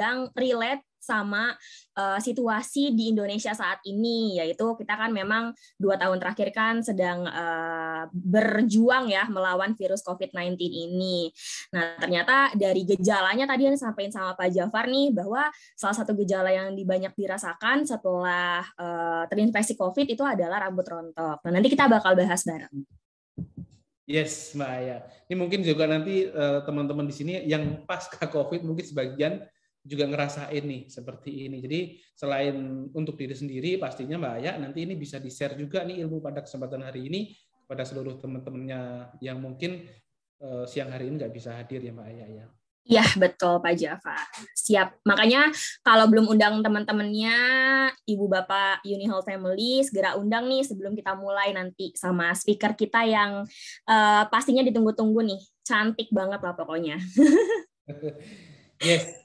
sedang relate sama uh, situasi di Indonesia saat ini yaitu kita kan memang dua tahun terakhir kan sedang uh, berjuang ya melawan virus COVID-19 ini. Nah ternyata dari gejalanya tadi yang disampaikan sama Pak Jafar nih bahwa salah satu gejala yang banyak dirasakan setelah uh, terinfeksi COVID itu adalah rambut rontok. Nah nanti kita bakal bahas bareng. Yes, Mbak Aya. Ini mungkin juga nanti teman-teman uh, di sini yang pasca COVID mungkin sebagian juga ngerasain nih seperti ini. Jadi selain untuk diri sendiri, pastinya Mbak Aya nanti ini bisa di-share juga nih ilmu pada kesempatan hari ini kepada seluruh teman-temannya yang mungkin uh, siang hari ini nggak bisa hadir ya Mbak Aya ya. Iya betul Pak Jafar. Siap. Makanya kalau belum undang teman-temannya, Ibu Bapak Uni Hall Family, segera undang nih sebelum kita mulai nanti sama speaker kita yang uh, pastinya ditunggu-tunggu nih. Cantik banget lah pokoknya. yes,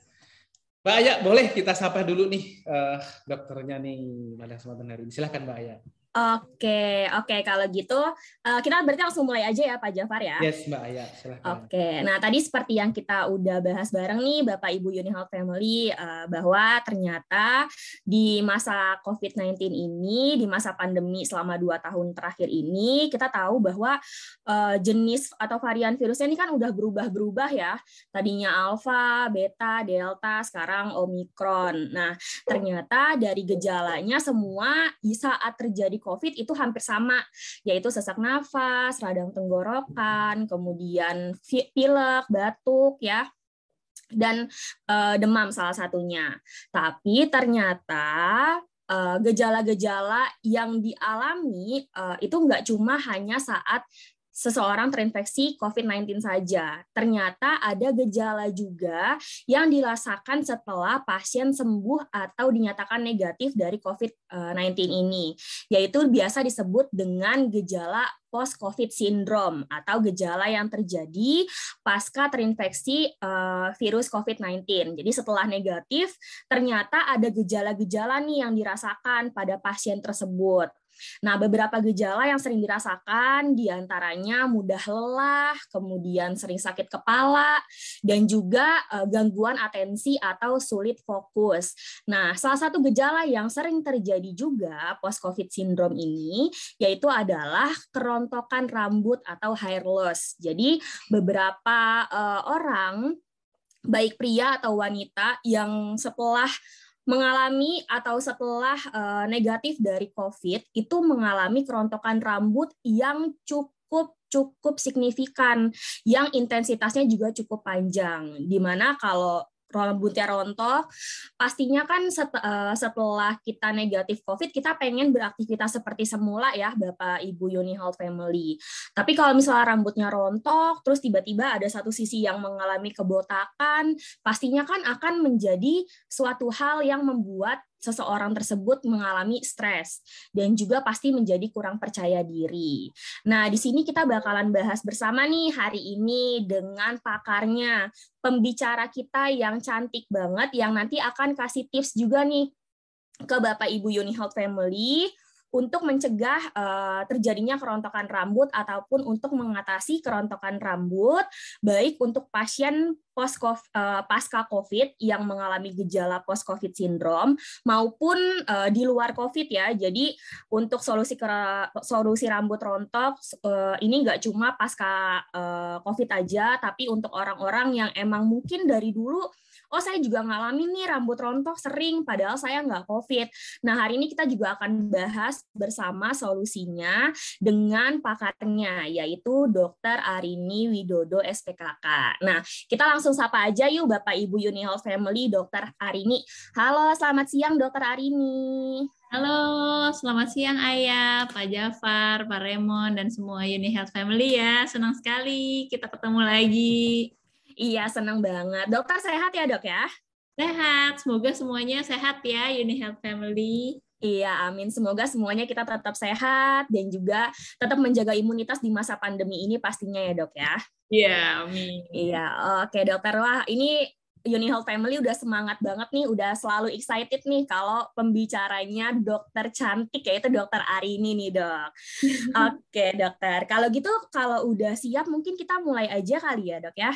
Mbak Aya, boleh kita sapa dulu nih uh, dokternya nih pada kesempatan hari ini. Silahkan Mbak Aya. Oke, oke kalau gitu uh, kita berarti langsung mulai aja ya Pak Jafar ya. Yes Mbak Aya, silakan. Oke, nah tadi seperti yang kita udah bahas bareng nih Bapak Ibu Unihealth Family uh, bahwa ternyata di masa COVID-19 ini, di masa pandemi selama dua tahun terakhir ini, kita tahu bahwa uh, jenis atau varian virusnya ini kan udah berubah-berubah ya. Tadinya alpha, beta, delta, sekarang omikron. Nah, ternyata dari gejalanya semua di saat terjadi COVID itu hampir sama, yaitu sesak nafas, radang tenggorokan, kemudian pilek, batuk, ya, dan uh, demam salah satunya. Tapi ternyata eh, gejala-gejala uh, yang dialami uh, itu nggak cuma hanya saat seseorang terinfeksi COVID-19 saja. Ternyata ada gejala juga yang dirasakan setelah pasien sembuh atau dinyatakan negatif dari COVID-19 ini, yaitu biasa disebut dengan gejala post-COVID syndrome atau gejala yang terjadi pasca terinfeksi uh, virus COVID-19. Jadi setelah negatif, ternyata ada gejala-gejala nih yang dirasakan pada pasien tersebut. Nah, beberapa gejala yang sering dirasakan di antaranya mudah lelah, kemudian sering sakit kepala, dan juga uh, gangguan atensi atau sulit fokus. Nah, salah satu gejala yang sering terjadi juga post-COVID syndrome ini yaitu adalah kerontokan rambut atau hair loss. Jadi, beberapa uh, orang baik pria atau wanita yang setelah mengalami atau setelah uh, negatif dari COVID itu mengalami kerontokan rambut yang cukup cukup signifikan yang intensitasnya juga cukup panjang. Di mana rambutnya rontok, pastinya kan eh, setelah kita negatif COVID, kita pengen beraktivitas seperti semula ya, Bapak Ibu Uni Health Family. Tapi kalau misalnya rambutnya rontok, terus tiba-tiba ada satu sisi yang mengalami kebotakan, pastinya kan akan menjadi suatu hal yang membuat seseorang tersebut mengalami stres dan juga pasti menjadi kurang percaya diri. Nah, di sini kita bakalan bahas bersama nih hari ini dengan pakarnya, pembicara kita yang cantik banget yang nanti akan kasih tips juga nih ke Bapak Ibu Uni Health Family untuk mencegah uh, terjadinya kerontokan rambut ataupun untuk mengatasi kerontokan rambut baik untuk pasien post uh, pasca COVID yang mengalami gejala post COVID syndrome maupun uh, di luar COVID ya. Jadi untuk solusi solusi rambut rontok uh, ini nggak cuma pasca uh, COVID aja, tapi untuk orang-orang yang emang mungkin dari dulu oh saya juga ngalamin nih rambut rontok sering, padahal saya nggak COVID. Nah, hari ini kita juga akan bahas bersama solusinya dengan pakarnya, yaitu Dr. Arini Widodo SPKK. Nah, kita langsung sapa aja yuk Bapak Ibu Uni Health Family, Dr. Arini. Halo, selamat siang Dr. Arini. Halo, selamat siang Ayah, Pak Jafar, Pak Remon, dan semua Uni Health Family ya. Senang sekali kita ketemu lagi. Iya, senang banget. Dokter sehat ya, Dok ya? Sehat. Semoga semuanya sehat ya, Uni Health Family. Iya, amin. Semoga semuanya kita tetap sehat dan juga tetap menjaga imunitas di masa pandemi ini pastinya ya, Dok ya. Iya, amin. Iya, oke dokter. Wah, ini Uni Health Family udah semangat banget nih, udah selalu excited nih kalau pembicaranya dokter cantik yaitu dokter Arini nih dok. Oke dokter, kalau gitu kalau udah siap mungkin kita mulai aja kali ya dok ya.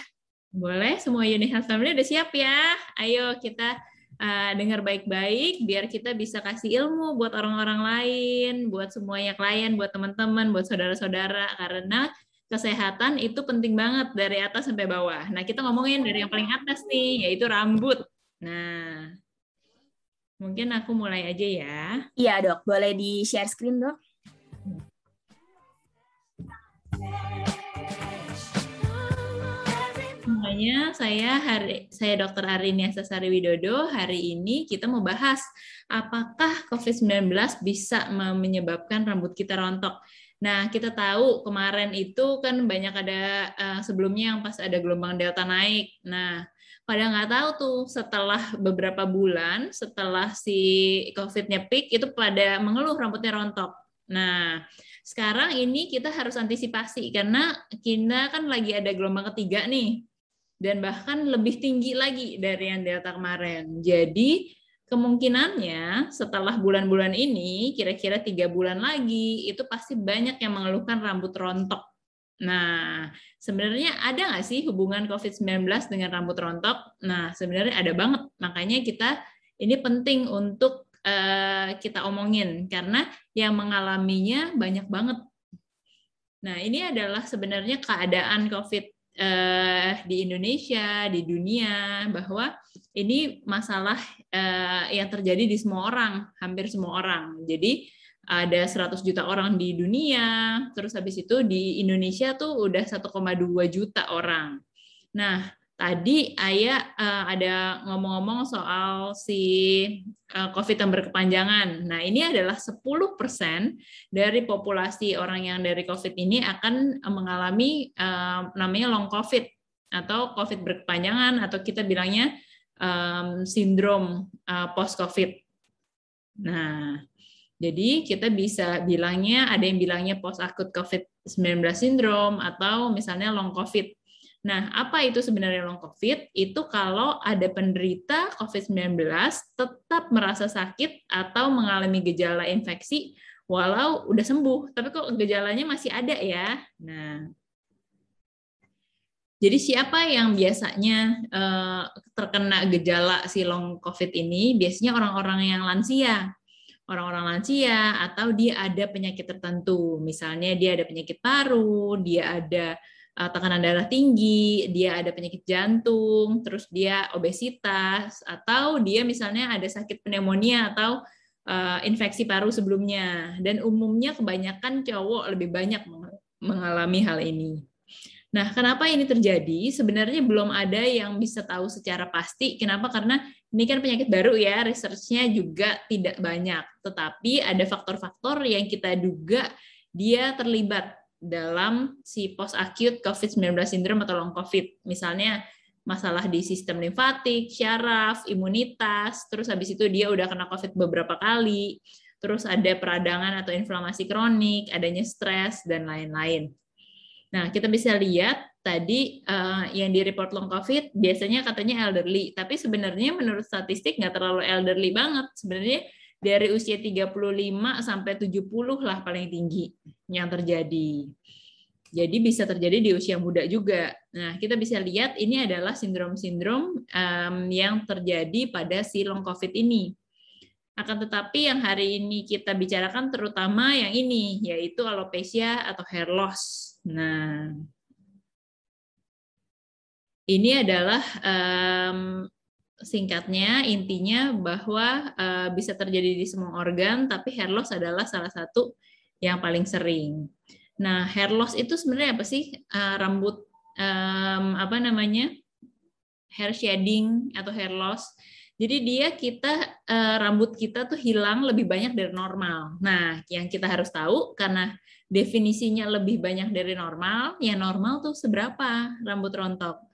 Boleh, semua Uni Health Family udah siap ya? Ayo kita uh, dengar baik-baik biar kita bisa kasih ilmu buat orang-orang lain, buat semuanya klien, buat teman-teman, buat saudara-saudara karena kesehatan itu penting banget dari atas sampai bawah. Nah, kita ngomongin dari yang paling atas nih, yaitu rambut. Nah, mungkin aku mulai aja ya. Iya, Dok. Boleh di-share screen, Dok? Semuanya, saya hari saya Dr. Arini Sasari Widodo. Hari ini kita mau bahas apakah COVID-19 bisa menyebabkan rambut kita rontok. Nah, kita tahu kemarin itu kan banyak ada uh, sebelumnya yang pas ada gelombang delta naik. Nah, pada nggak tahu tuh setelah beberapa bulan setelah si COVID-nya peak itu pada mengeluh rambutnya rontok. Nah, sekarang ini kita harus antisipasi karena kita kan lagi ada gelombang ketiga nih dan bahkan lebih tinggi lagi dari yang Delta kemarin. Jadi kemungkinannya setelah bulan-bulan ini, kira-kira tiga bulan lagi, itu pasti banyak yang mengeluhkan rambut rontok. Nah, sebenarnya ada nggak sih hubungan COVID-19 dengan rambut rontok? Nah, sebenarnya ada banget. Makanya kita ini penting untuk uh, kita omongin karena yang mengalaminya banyak banget. Nah, ini adalah sebenarnya keadaan COVID uh, di Indonesia, di dunia, bahwa ini masalah uh, yang terjadi di semua orang, hampir semua orang. Jadi ada 100 juta orang di dunia, terus habis itu di Indonesia tuh udah 1,2 juta orang. Nah, tadi Ayah uh, ada ngomong-ngomong soal si uh, COVID yang berkepanjangan. Nah, ini adalah 10% dari populasi orang yang dari COVID ini akan mengalami uh, namanya long COVID atau COVID berkepanjangan atau kita bilangnya um, sindrom uh, post COVID. Nah, jadi kita bisa bilangnya ada yang bilangnya post acute COVID-19 syndrome atau misalnya long COVID. Nah, apa itu sebenarnya long COVID? Itu kalau ada penderita COVID-19 tetap merasa sakit atau mengalami gejala infeksi walau udah sembuh, tapi kok gejalanya masih ada ya. Nah, jadi siapa yang biasanya uh, terkena gejala si long COVID ini? Biasanya orang-orang yang lansia, orang-orang lansia atau dia ada penyakit tertentu, misalnya dia ada penyakit paru, dia ada uh, tekanan darah tinggi, dia ada penyakit jantung, terus dia obesitas, atau dia misalnya ada sakit pneumonia atau uh, infeksi paru sebelumnya. Dan umumnya kebanyakan cowok lebih banyak mengalami hal ini. Nah, kenapa ini terjadi? Sebenarnya belum ada yang bisa tahu secara pasti. Kenapa? Karena ini kan penyakit baru ya, research-nya juga tidak banyak. Tetapi ada faktor-faktor yang kita duga dia terlibat dalam si post acute COVID-19 syndrome atau long COVID. Misalnya masalah di sistem limfatik, syaraf, imunitas, terus habis itu dia udah kena COVID beberapa kali, terus ada peradangan atau inflamasi kronik, adanya stres, dan lain-lain. Nah, kita bisa lihat tadi uh, yang di report long COVID biasanya katanya elderly, tapi sebenarnya menurut statistik nggak terlalu elderly banget. Sebenarnya dari usia 35 sampai 70 lah paling tinggi yang terjadi. Jadi bisa terjadi di usia muda juga. Nah, kita bisa lihat ini adalah sindrom-sindrom yang terjadi pada si long COVID ini. Akan tetapi yang hari ini kita bicarakan terutama yang ini, yaitu alopecia atau hair loss. Nah, ini adalah singkatnya intinya bahwa uh, bisa terjadi di semua organ tapi hair loss adalah salah satu yang paling sering. Nah, hair loss itu sebenarnya apa sih? Uh, rambut um, apa namanya? hair shedding atau hair loss. Jadi dia kita uh, rambut kita tuh hilang lebih banyak dari normal. Nah, yang kita harus tahu karena definisinya lebih banyak dari normal, ya normal tuh seberapa rambut rontok?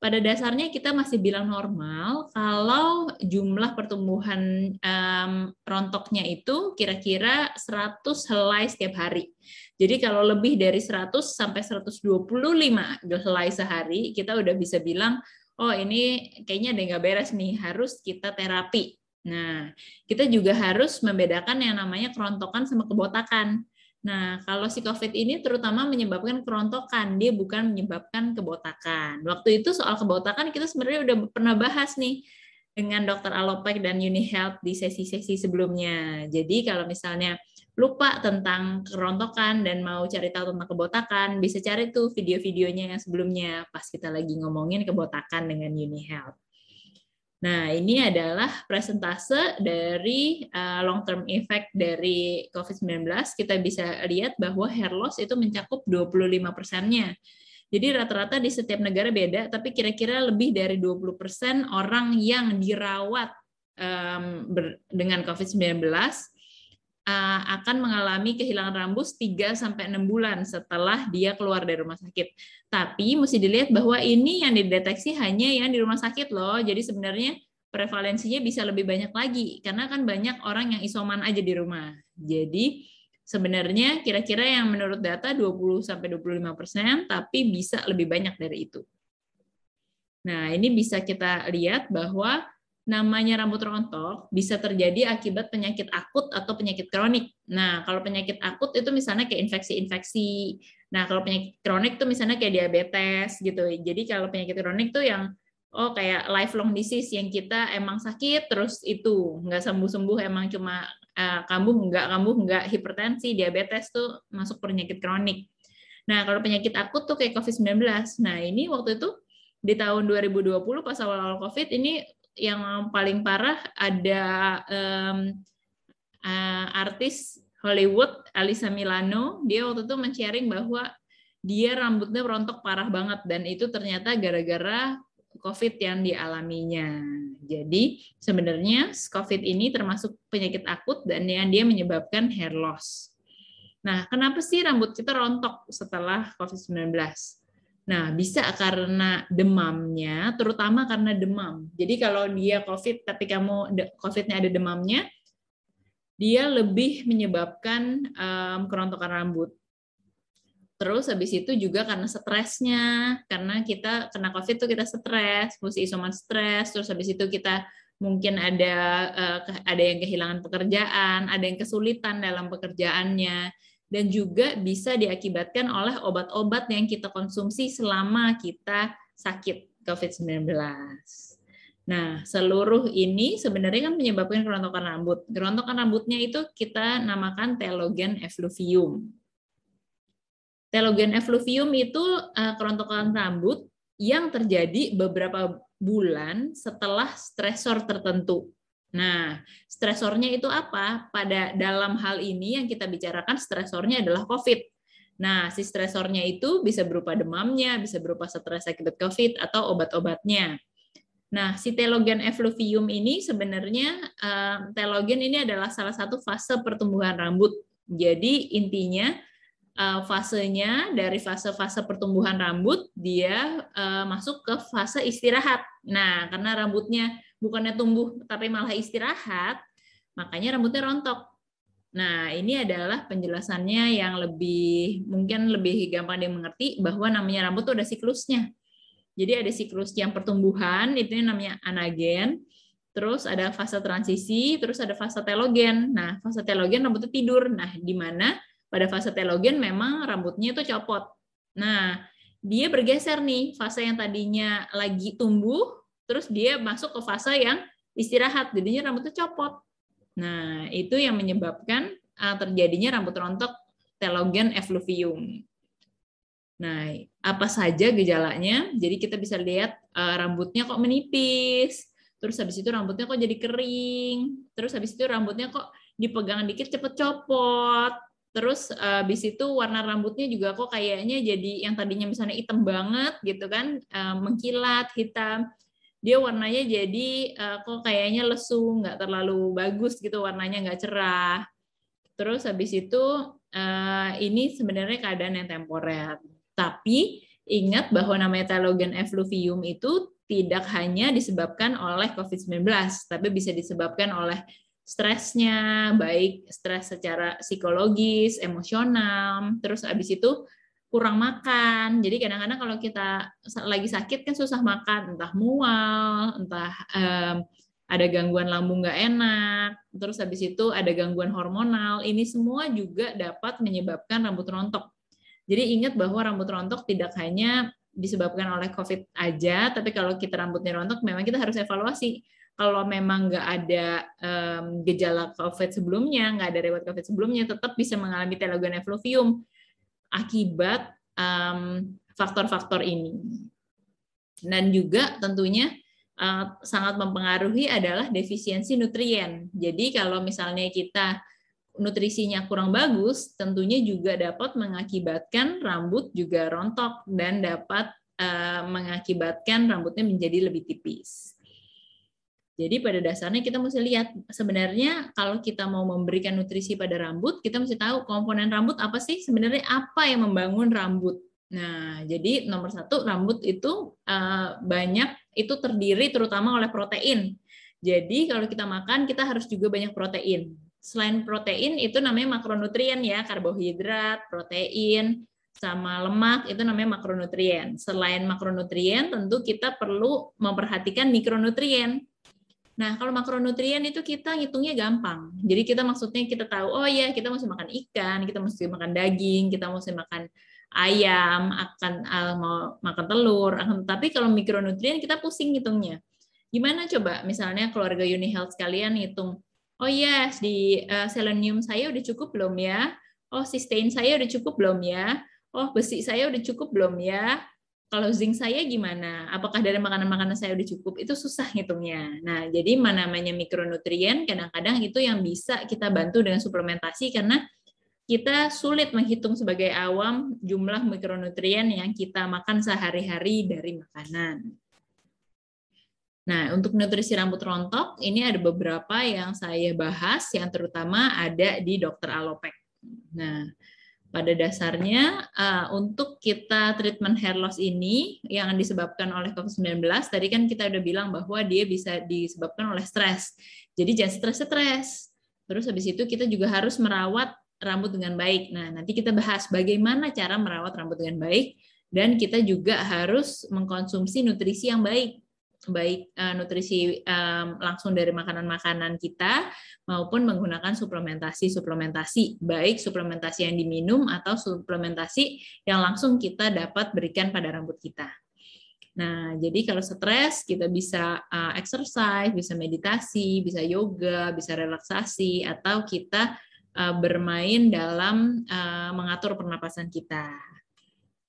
Pada dasarnya kita masih bilang normal kalau jumlah pertumbuhan um, rontoknya itu kira-kira 100 helai setiap hari. Jadi kalau lebih dari 100 sampai 125 helai sehari, kita udah bisa bilang, oh ini kayaknya ada nggak beres nih, harus kita terapi. Nah, kita juga harus membedakan yang namanya kerontokan sama kebotakan. Nah, kalau si COVID ini terutama menyebabkan kerontokan, dia bukan menyebabkan kebotakan. Waktu itu soal kebotakan kita sebenarnya udah pernah bahas nih dengan dokter Alopek dan UniHealth di sesi-sesi sebelumnya. Jadi kalau misalnya lupa tentang kerontokan dan mau cari tahu tentang kebotakan, bisa cari tuh video-videonya yang sebelumnya pas kita lagi ngomongin kebotakan dengan UniHealth. Nah, ini adalah presentase dari uh, long term effect dari COVID-19. Kita bisa lihat bahwa hair loss itu mencakup 25 persennya. Jadi rata-rata di setiap negara beda, tapi kira-kira lebih dari 20 persen orang yang dirawat um, dengan COVID-19 uh, akan mengalami kehilangan rambut 3 sampai 6 bulan setelah dia keluar dari rumah sakit. Tapi mesti dilihat bahwa ini yang dideteksi hanya yang di rumah sakit loh. Jadi sebenarnya prevalensinya bisa lebih banyak lagi karena kan banyak orang yang isoman aja di rumah. Jadi sebenarnya kira-kira yang menurut data 20 sampai 25% tapi bisa lebih banyak dari itu. Nah, ini bisa kita lihat bahwa namanya rambut rontok bisa terjadi akibat penyakit akut atau penyakit kronik. Nah, kalau penyakit akut itu misalnya kayak infeksi-infeksi. Nah, kalau penyakit kronik itu misalnya kayak diabetes gitu. Jadi kalau penyakit kronik tuh yang oh kayak lifelong disease yang kita emang sakit terus itu nggak sembuh-sembuh emang cuma uh, kambuh nggak kambuh nggak hipertensi diabetes tuh masuk penyakit kronik. Nah, kalau penyakit akut tuh kayak COVID-19. Nah, ini waktu itu di tahun 2020 pas awal-awal COVID ini yang paling parah ada um, uh, artis Hollywood Alisa Milano dia waktu itu men-sharing bahwa dia rambutnya rontok parah banget dan itu ternyata gara-gara COVID yang dialaminya. Jadi sebenarnya COVID ini termasuk penyakit akut dan yang dia menyebabkan hair loss. Nah, kenapa sih rambut kita rontok setelah COVID-19? Nah, bisa karena demamnya, terutama karena demam. Jadi kalau dia COVID tapi kamu COVID-nya ada demamnya, dia lebih menyebabkan um, kerontokan rambut. Terus habis itu juga karena stresnya, karena kita kena COVID itu kita stres, mesti isoman stres, terus habis itu kita mungkin ada uh, ada yang kehilangan pekerjaan, ada yang kesulitan dalam pekerjaannya dan juga bisa diakibatkan oleh obat-obat yang kita konsumsi selama kita sakit COVID-19. Nah, seluruh ini sebenarnya kan menyebabkan kerontokan rambut. Kerontokan rambutnya itu kita namakan telogen effluvium. Telogen effluvium itu uh, kerontokan rambut yang terjadi beberapa bulan setelah stresor tertentu. Nah, stresornya itu apa? Pada dalam hal ini yang kita bicarakan stresornya adalah COVID. Nah, si stresornya itu bisa berupa demamnya, bisa berupa stres akibat COVID atau obat-obatnya. Nah, si telogen effluvium ini sebenarnya uh, telogen ini adalah salah satu fase pertumbuhan rambut. Jadi intinya uh, fasenya dari fase-fase pertumbuhan rambut dia uh, masuk ke fase istirahat. Nah, karena rambutnya bukannya tumbuh tapi malah istirahat, makanya rambutnya rontok. Nah, ini adalah penjelasannya yang lebih mungkin lebih gampang dimengerti bahwa namanya rambut itu ada siklusnya. Jadi ada siklus yang pertumbuhan, itu namanya anagen. Terus ada fase transisi, terus ada fase telogen. Nah, fase telogen rambutnya tidur. Nah, di mana pada fase telogen memang rambutnya itu copot. Nah, dia bergeser nih, fase yang tadinya lagi tumbuh terus dia masuk ke fase yang istirahat, jadinya rambutnya copot. Nah, itu yang menyebabkan uh, terjadinya rambut rontok telogen effluvium. Nah, apa saja gejalanya? Jadi kita bisa lihat uh, rambutnya kok menipis, terus habis itu rambutnya kok jadi kering, terus habis itu rambutnya kok dipegang dikit cepet copot, terus uh, habis itu warna rambutnya juga kok kayaknya jadi yang tadinya misalnya hitam banget gitu kan, mengkilat hitam dia warnanya jadi uh, kok kayaknya lesu, nggak terlalu bagus gitu warnanya nggak cerah. Terus habis itu uh, ini sebenarnya keadaan yang temporer. Tapi ingat bahwa namanya telogen effluvium itu tidak hanya disebabkan oleh COVID-19, tapi bisa disebabkan oleh stresnya, baik stres secara psikologis, emosional, terus habis itu kurang makan. Jadi kadang-kadang kalau kita lagi sakit kan susah makan, entah mual, entah um, ada gangguan lambung nggak enak, terus habis itu ada gangguan hormonal, ini semua juga dapat menyebabkan rambut rontok. Jadi ingat bahwa rambut rontok tidak hanya disebabkan oleh COVID aja, tapi kalau kita rambutnya rontok, memang kita harus evaluasi. Kalau memang nggak ada um, gejala COVID sebelumnya, nggak ada riwayat COVID sebelumnya, tetap bisa mengalami telogen effluvium akibat faktor-faktor ini. Dan juga tentunya sangat mempengaruhi adalah defisiensi nutrien. Jadi kalau misalnya kita nutrisinya kurang bagus, tentunya juga dapat mengakibatkan rambut juga rontok dan dapat mengakibatkan rambutnya menjadi lebih tipis. Jadi pada dasarnya kita mesti lihat sebenarnya kalau kita mau memberikan nutrisi pada rambut, kita mesti tahu komponen rambut apa sih sebenarnya apa yang membangun rambut. Nah, jadi nomor satu rambut itu uh, banyak itu terdiri terutama oleh protein. Jadi kalau kita makan kita harus juga banyak protein. Selain protein itu namanya makronutrien ya, karbohidrat, protein, sama lemak itu namanya makronutrien. Selain makronutrien tentu kita perlu memperhatikan mikronutrien. Nah, kalau makronutrien itu kita ngitungnya gampang. Jadi kita maksudnya kita tahu, oh ya kita mesti makan ikan, kita mesti makan daging, kita mesti makan ayam, akan uh, mau makan telur. Akan, tapi kalau mikronutrien kita pusing ngitungnya. Gimana coba misalnya keluarga Uni Health sekalian hitung, oh yes, di uh, selenium saya udah cukup belum ya? Oh, cysteine saya udah cukup belum ya? Oh, besi saya udah cukup belum ya? Kalau zinc saya gimana? Apakah dari makanan-makanan saya udah cukup? Itu susah ngitungnya. Nah, jadi mana namanya mikronutrien kadang-kadang itu yang bisa kita bantu dengan suplementasi karena kita sulit menghitung sebagai awam jumlah mikronutrien yang kita makan sehari-hari dari makanan. Nah, untuk nutrisi rambut rontok, ini ada beberapa yang saya bahas, yang terutama ada di dokter Alopek. Nah, pada dasarnya uh, untuk kita treatment hair loss ini yang disebabkan oleh COVID-19 tadi kan kita udah bilang bahwa dia bisa disebabkan oleh stres. Jadi jangan stres-stres. Terus habis itu kita juga harus merawat rambut dengan baik. Nah, nanti kita bahas bagaimana cara merawat rambut dengan baik dan kita juga harus mengkonsumsi nutrisi yang baik baik uh, nutrisi um, langsung dari makanan-makanan kita maupun menggunakan suplementasi-suplementasi baik suplementasi yang diminum atau suplementasi yang langsung kita dapat berikan pada rambut kita. Nah, jadi kalau stres kita bisa uh, exercise, bisa meditasi, bisa yoga, bisa relaksasi atau kita uh, bermain dalam uh, mengatur pernapasan kita.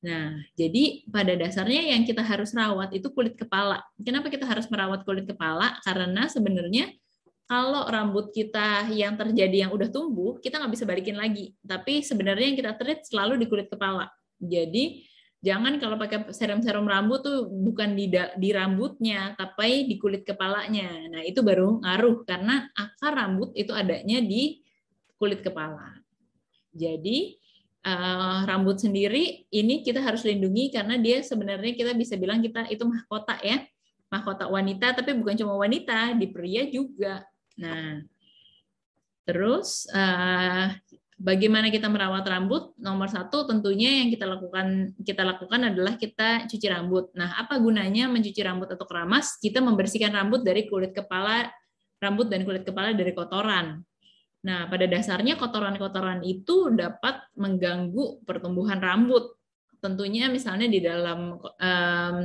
Nah, jadi pada dasarnya yang kita harus rawat itu kulit kepala. Kenapa kita harus merawat kulit kepala? Karena sebenarnya kalau rambut kita yang terjadi yang udah tumbuh, kita nggak bisa balikin lagi. Tapi sebenarnya yang kita treat selalu di kulit kepala. Jadi jangan kalau pakai serum-serum rambut tuh bukan di, di rambutnya, tapi di kulit kepalanya. Nah itu baru ngaruh karena akar rambut itu adanya di kulit kepala. Jadi uh, rambut sendiri ini kita harus lindungi karena dia sebenarnya kita bisa bilang kita itu mahkota ya. Mahkota wanita tapi bukan cuma wanita di pria juga. Nah terus uh, bagaimana kita merawat rambut? Nomor satu tentunya yang kita lakukan kita lakukan adalah kita cuci rambut. Nah apa gunanya mencuci rambut atau keramas? Kita membersihkan rambut dari kulit kepala rambut dan kulit kepala dari kotoran Nah, pada dasarnya kotoran-kotoran itu dapat mengganggu pertumbuhan rambut. Tentunya misalnya di dalam um,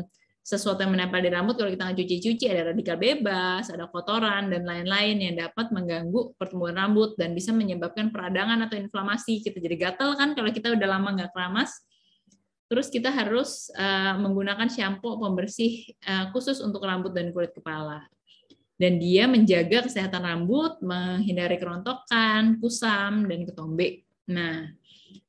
sesuatu yang menempel di rambut kalau kita nggak cuci-cuci ada radikal bebas, ada kotoran dan lain-lain yang dapat mengganggu pertumbuhan rambut dan bisa menyebabkan peradangan atau inflamasi. Kita jadi gatal kan kalau kita udah lama nggak keramas. Terus kita harus uh, menggunakan shampoo pembersih uh, khusus untuk rambut dan kulit kepala dan dia menjaga kesehatan rambut, menghindari kerontokan, kusam, dan ketombe. Nah,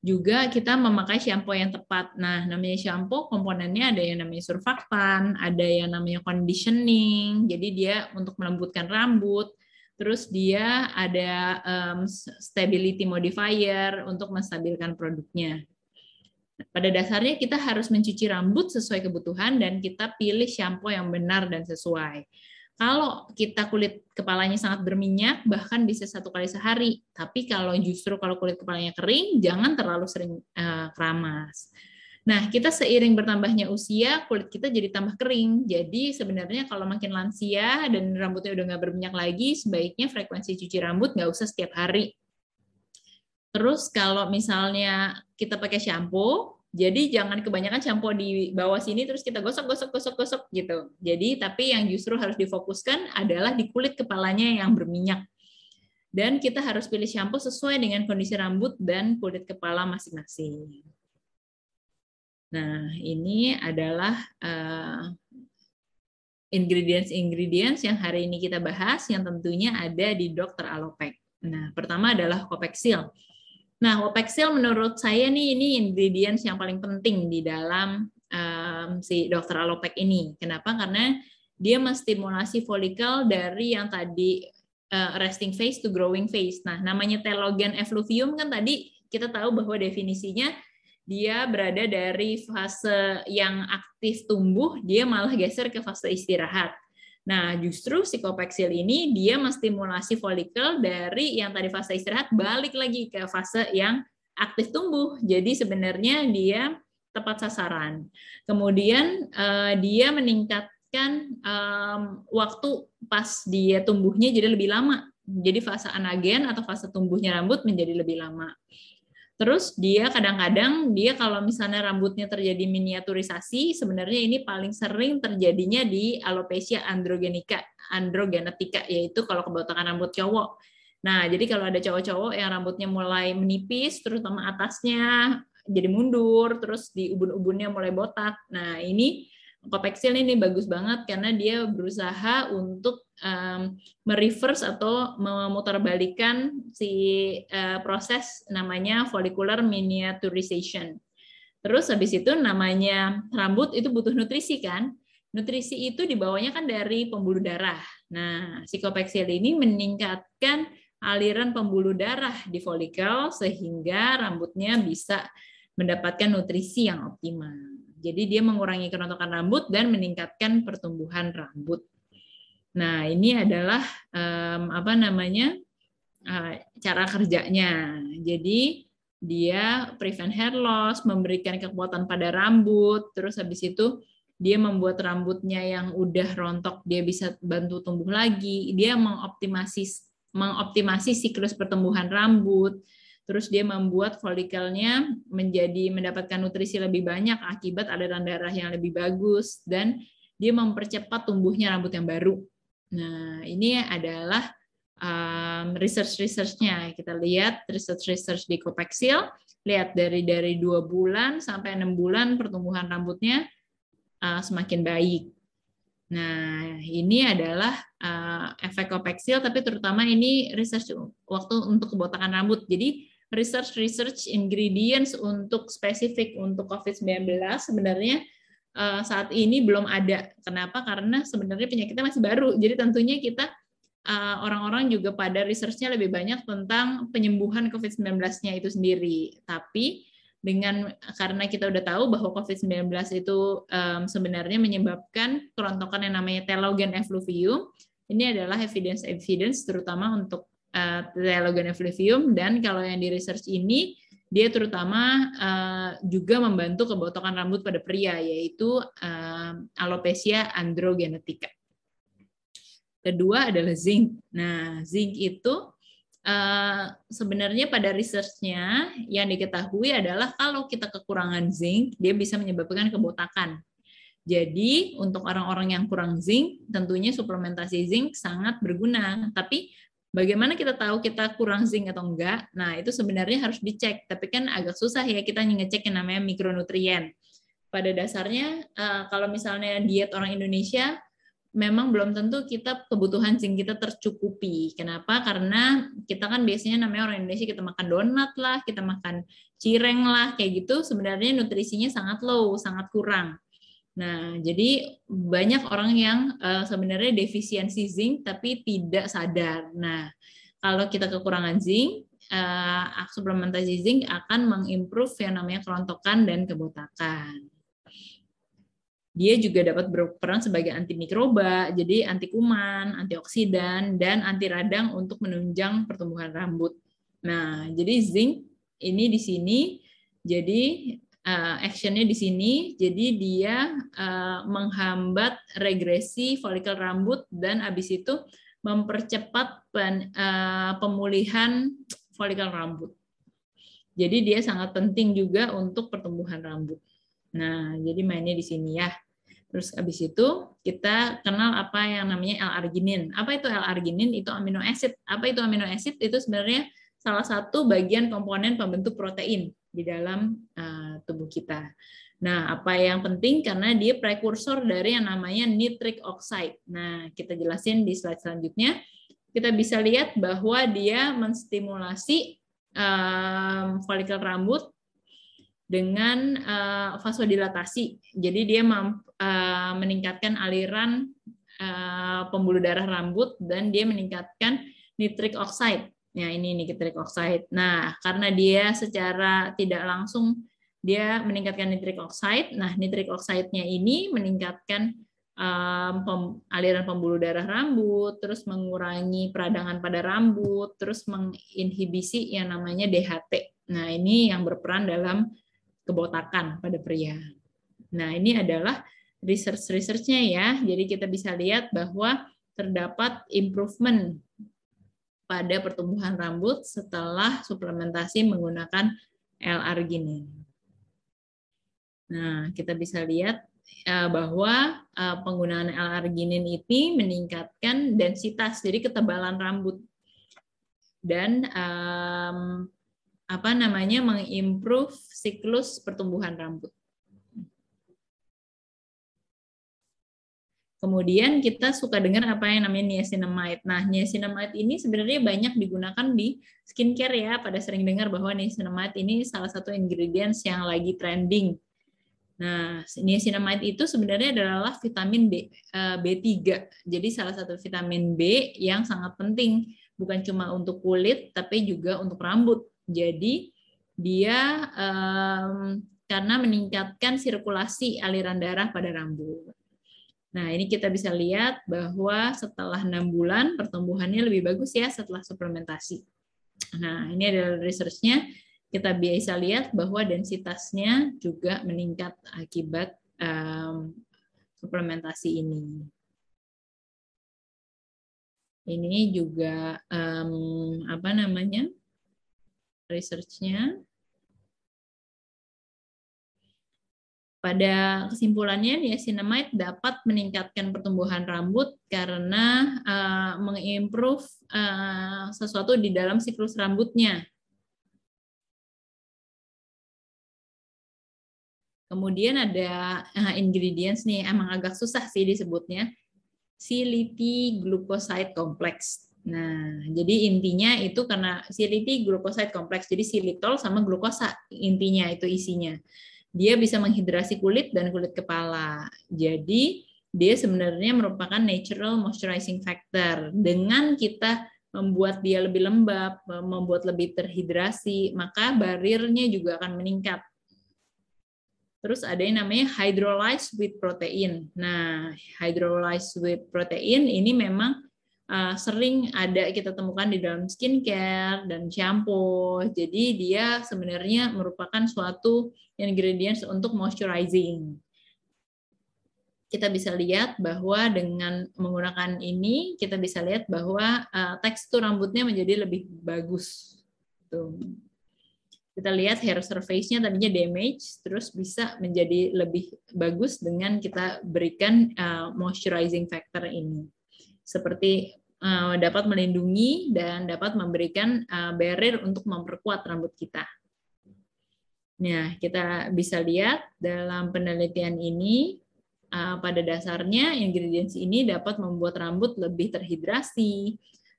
juga kita memakai shampoo yang tepat. Nah, namanya shampoo komponennya ada yang namanya surfaktan, ada yang namanya conditioning. Jadi dia untuk melembutkan rambut. Terus dia ada um, stability modifier untuk menstabilkan produknya. Pada dasarnya kita harus mencuci rambut sesuai kebutuhan dan kita pilih shampoo yang benar dan sesuai. Kalau kita kulit kepalanya sangat berminyak, bahkan bisa satu kali sehari. Tapi kalau justru kalau kulit kepalanya kering, jangan terlalu sering uh, keramas. Nah, kita seiring bertambahnya usia, kulit kita jadi tambah kering. Jadi sebenarnya kalau makin lansia dan rambutnya udah nggak berminyak lagi, sebaiknya frekuensi cuci rambut nggak usah setiap hari. Terus kalau misalnya kita pakai shampoo, jadi jangan kebanyakan shampoo di bawah sini terus kita gosok gosok gosok gosok gitu. Jadi tapi yang justru harus difokuskan adalah di kulit kepalanya yang berminyak. Dan kita harus pilih shampoo sesuai dengan kondisi rambut dan kulit kepala masing-masing. Nah, ini adalah uh, ingredients-ingredients yang hari ini kita bahas yang tentunya ada di Dokter Alopek. Nah, pertama adalah Kopexil. Nah, Kopexil menurut saya nih ini ingredients yang paling penting di dalam um, si Dokter Alopek ini. Kenapa? Karena dia menstimulasi folikel dari yang tadi uh, resting phase to growing phase. Nah, namanya telogen effluvium kan tadi kita tahu bahwa definisinya dia berada dari fase yang aktif tumbuh, dia malah geser ke fase istirahat. Nah, justru psikopeksil ini dia menstimulasi folikel dari yang tadi fase istirahat balik lagi ke fase yang aktif tumbuh. Jadi sebenarnya dia tepat sasaran. Kemudian uh, dia meningkatkan waktu pas dia tumbuhnya jadi lebih lama. Jadi fase anagen atau fase tumbuhnya rambut menjadi lebih lama. Terus dia kadang-kadang dia kalau misalnya rambutnya terjadi miniaturisasi, sebenarnya ini paling sering terjadinya di alopecia androgenika, androgenetika, yaitu kalau kebotakan rambut cowok. Nah, jadi kalau ada cowok-cowok yang rambutnya mulai menipis, terutama atasnya jadi mundur, terus di ubun-ubunnya mulai botak. Nah, ini Kopexil ini bagus banget karena dia berusaha untuk um, mereverse atau memutarbalikan si uh, proses namanya follicular miniaturization. Terus habis itu namanya rambut itu butuh nutrisi kan? Nutrisi itu dibawanya kan dari pembuluh darah. Nah, si Kopexil ini meningkatkan aliran pembuluh darah di folikel sehingga rambutnya bisa mendapatkan nutrisi yang optimal. Jadi dia mengurangi kerontokan rambut dan meningkatkan pertumbuhan rambut. Nah, ini adalah um, apa namanya uh, cara kerjanya. Jadi dia prevent hair loss, memberikan kekuatan pada rambut, terus habis itu dia membuat rambutnya yang udah rontok dia bisa bantu tumbuh lagi. Dia mengoptimasi mengoptimasi siklus pertumbuhan rambut terus dia membuat folikelnya menjadi mendapatkan nutrisi lebih banyak akibat aliran darah yang lebih bagus dan dia mempercepat tumbuhnya rambut yang baru. Nah, ini adalah um, research-researchnya. Kita lihat research-research di Copexil, lihat dari dari dua bulan sampai enam bulan pertumbuhan rambutnya uh, semakin baik. Nah, ini adalah uh, efek Copexil, tapi terutama ini research waktu untuk kebotakan rambut. Jadi research research ingredients untuk spesifik untuk COVID-19 sebenarnya uh, saat ini belum ada. Kenapa? Karena sebenarnya penyakitnya masih baru. Jadi tentunya kita eh, orang-orang uh, juga pada researchnya lebih banyak tentang penyembuhan COVID-19-nya itu sendiri. Tapi dengan karena kita udah tahu bahwa COVID-19 itu um, sebenarnya menyebabkan kerontokan yang namanya telogen effluvium, ini adalah evidence evidence terutama untuk uh, Telogen effluvium dan kalau yang di research ini dia terutama uh, juga membantu kebotokan rambut pada pria yaitu uh, alopecia androgenetika. Kedua adalah zinc. Nah, zinc itu uh, sebenarnya pada researchnya yang diketahui adalah kalau kita kekurangan zinc, dia bisa menyebabkan kebotakan. Jadi untuk orang-orang yang kurang zinc, tentunya suplementasi zinc sangat berguna. Tapi Bagaimana kita tahu kita kurang zinc atau enggak? Nah, itu sebenarnya harus dicek, tapi kan agak susah ya kita ngecek yang namanya mikronutrien. Pada dasarnya, eh, kalau misalnya diet orang Indonesia, memang belum tentu kita kebutuhan zinc kita tercukupi. Kenapa? Karena kita kan biasanya namanya orang Indonesia kita makan donat lah, kita makan cireng lah, kayak gitu. Sebenarnya nutrisinya sangat low, sangat kurang. Nah, jadi banyak orang yang uh, sebenarnya defisiensi zinc tapi tidak sadar. Nah, kalau kita kekurangan zinc, uh, suplementasi zinc akan mengimprove yang namanya kerontokan dan kebotakan. Dia juga dapat berperan sebagai antimikroba, jadi anti kuman, antioksidan, dan anti radang untuk menunjang pertumbuhan rambut. Nah, jadi zinc ini di sini jadi uh, actionnya di sini. Jadi dia uh, menghambat regresi folikel rambut dan habis itu mempercepat pen, uh, pemulihan folikel rambut. Jadi dia sangat penting juga untuk pertumbuhan rambut. Nah, jadi mainnya di sini ya. Terus habis itu kita kenal apa yang namanya L-arginin. Apa itu L-arginin? Itu amino acid. Apa itu amino acid? Itu sebenarnya salah satu bagian komponen pembentuk protein di dalam uh, tubuh kita. Nah, apa yang penting karena dia prekursor dari yang namanya nitric oxide. Nah, kita jelasin di slide selanjutnya. Kita bisa lihat bahwa dia menstimulasi um, folikel rambut dengan uh, vasodilatasi. Jadi dia mampu, uh, meningkatkan aliran uh, pembuluh darah rambut dan dia meningkatkan nitric oxide. Ya, ini nitric oxide. Nah, karena dia secara tidak langsung dia meningkatkan nitric oxide. Nah, nitric oxide-nya ini meningkatkan um, pem, aliran pembuluh darah rambut, terus mengurangi peradangan pada rambut, terus menginhibisi yang namanya DHT. Nah, ini yang berperan dalam kebotakan pada pria. Nah, ini adalah research-researchnya ya. Jadi kita bisa lihat bahwa terdapat improvement pada pertumbuhan rambut setelah suplementasi menggunakan L-arginin. Nah, kita bisa lihat eh, bahwa eh, penggunaan L-arginin ini meningkatkan densitas, jadi ketebalan rambut. Dan apa namanya mengimprove siklus pertumbuhan rambut. Kemudian kita suka dengar apa yang namanya niacinamide. Nah, niacinamide ini sebenarnya banyak digunakan di skincare ya. Pada sering dengar bahwa niacinamide ini salah satu ingredients yang lagi trending. Nah, niacinamide itu sebenarnya adalah vitamin B, eh, B3. Jadi salah satu vitamin B yang sangat penting bukan cuma untuk kulit tapi juga untuk rambut. Jadi dia um, karena meningkatkan sirkulasi aliran darah pada rambut. Nah, ini kita bisa lihat bahwa setelah enam bulan pertumbuhannya lebih bagus ya setelah suplementasi. Nah, ini adalah research-nya. Kita bisa lihat bahwa densitasnya juga meningkat akibat um, suplementasi ini. Ini juga um, apa namanya? research-nya. Pada kesimpulannya, niacinamide dapat meningkatkan pertumbuhan rambut karena uh, mengimprove uh, sesuatu di dalam siklus rambutnya. Kemudian ada uh, ingredients nih, emang agak susah sih disebutnya. Siliti glucoside complex. Nah, jadi intinya itu karena siliti glucoside kompleks, jadi silitol sama glukosa intinya itu isinya. Dia bisa menghidrasi kulit dan kulit kepala. Jadi dia sebenarnya merupakan natural moisturizing factor. Dengan kita membuat dia lebih lembab, membuat lebih terhidrasi, maka barirnya juga akan meningkat. Terus ada yang namanya hydrolyzed with protein. Nah, hydrolyzed with protein ini memang uh, sering ada kita temukan di dalam skincare dan shampoo. Jadi dia sebenarnya merupakan suatu ingredients untuk moisturizing. Kita bisa lihat bahwa dengan menggunakan ini kita bisa lihat bahwa uh, tekstur rambutnya menjadi lebih bagus. Tuh. Kita lihat hair surface-nya tadinya damage, terus bisa menjadi lebih bagus dengan kita berikan uh, moisturizing factor ini seperti uh, dapat melindungi dan dapat memberikan uh, barrier untuk memperkuat rambut kita. Nah, kita bisa lihat dalam penelitian ini uh, pada dasarnya ingredients ini dapat membuat rambut lebih terhidrasi.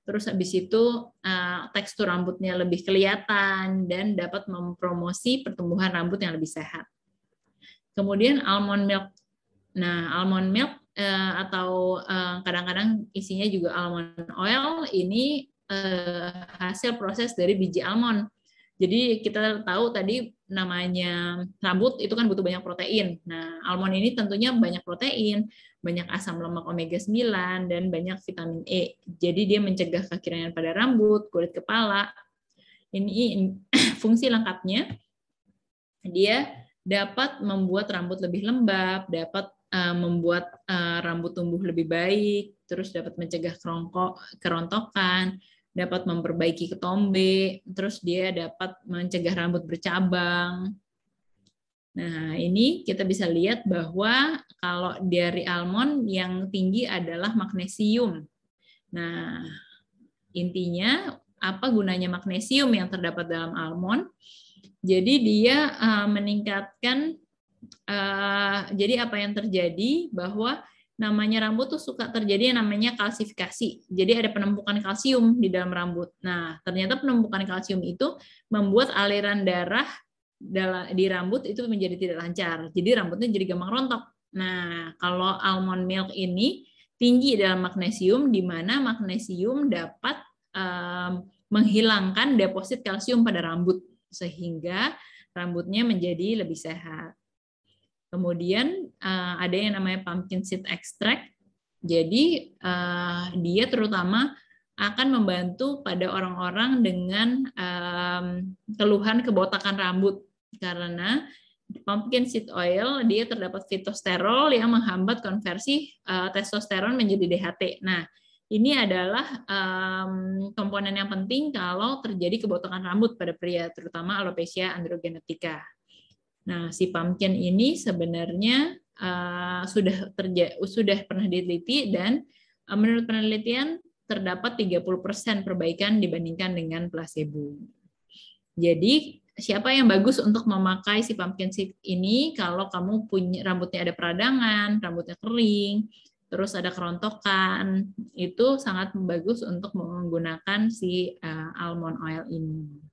Terus habis itu uh, tekstur rambutnya lebih kelihatan dan dapat mempromosi pertumbuhan rambut yang lebih sehat. Kemudian almond milk. Nah, almond milk uh, atau kadang kadang-kadang isinya juga almond oil ini uh, hasil proses dari biji almond. Jadi kita tahu tadi namanya rambut itu kan butuh banyak protein. Nah, almond ini tentunya banyak protein, banyak asam lemak omega 9 dan banyak vitamin E. Jadi dia mencegah kekeringan pada rambut, kulit kepala. Ini fungsi lengkapnya dia dapat membuat rambut lebih lembab, dapat uh, membuat uh, rambut tumbuh lebih baik, terus dapat mencegah kerongkok, kerontokan, dapat memperbaiki ketombe, terus dia dapat mencegah rambut bercabang. Nah, ini kita bisa lihat bahwa kalau dari almond yang tinggi adalah magnesium. Nah, intinya apa gunanya magnesium yang terdapat dalam almond? Jadi dia uh, meningkatkan uh, jadi apa yang terjadi bahwa namanya rambut tuh suka terjadi yang namanya kalsifikasi. Jadi ada penumpukan kalsium di dalam rambut. Nah, ternyata penumpukan kalsium itu membuat aliran darah di rambut itu menjadi tidak lancar. Jadi rambutnya jadi gampang rontok. Nah, kalau almond milk ini tinggi dalam magnesium di mana magnesium dapat um, menghilangkan deposit kalsium pada rambut sehingga rambutnya menjadi lebih sehat. Kemudian uh, ada yang namanya pumpkin seed extract. Jadi uh, dia terutama akan membantu pada orang-orang dengan um, keluhan kebotakan rambut karena pumpkin seed oil dia terdapat fitosterol yang menghambat konversi uh, testosteron menjadi DHT. Nah, ini adalah um, komponen yang penting kalau terjadi kebotakan rambut pada pria, terutama alopecia androgenetika. Nah, si pumpkin ini sebenarnya uh, sudah terja sudah pernah diteliti dan uh, menurut penelitian terdapat 30% perbaikan dibandingkan dengan placebo. Jadi, siapa yang bagus untuk memakai si pumpkin seed ini kalau kamu punya rambutnya ada peradangan, rambutnya kering, terus ada kerontokan, itu sangat bagus untuk menggunakan si uh, almond oil ini.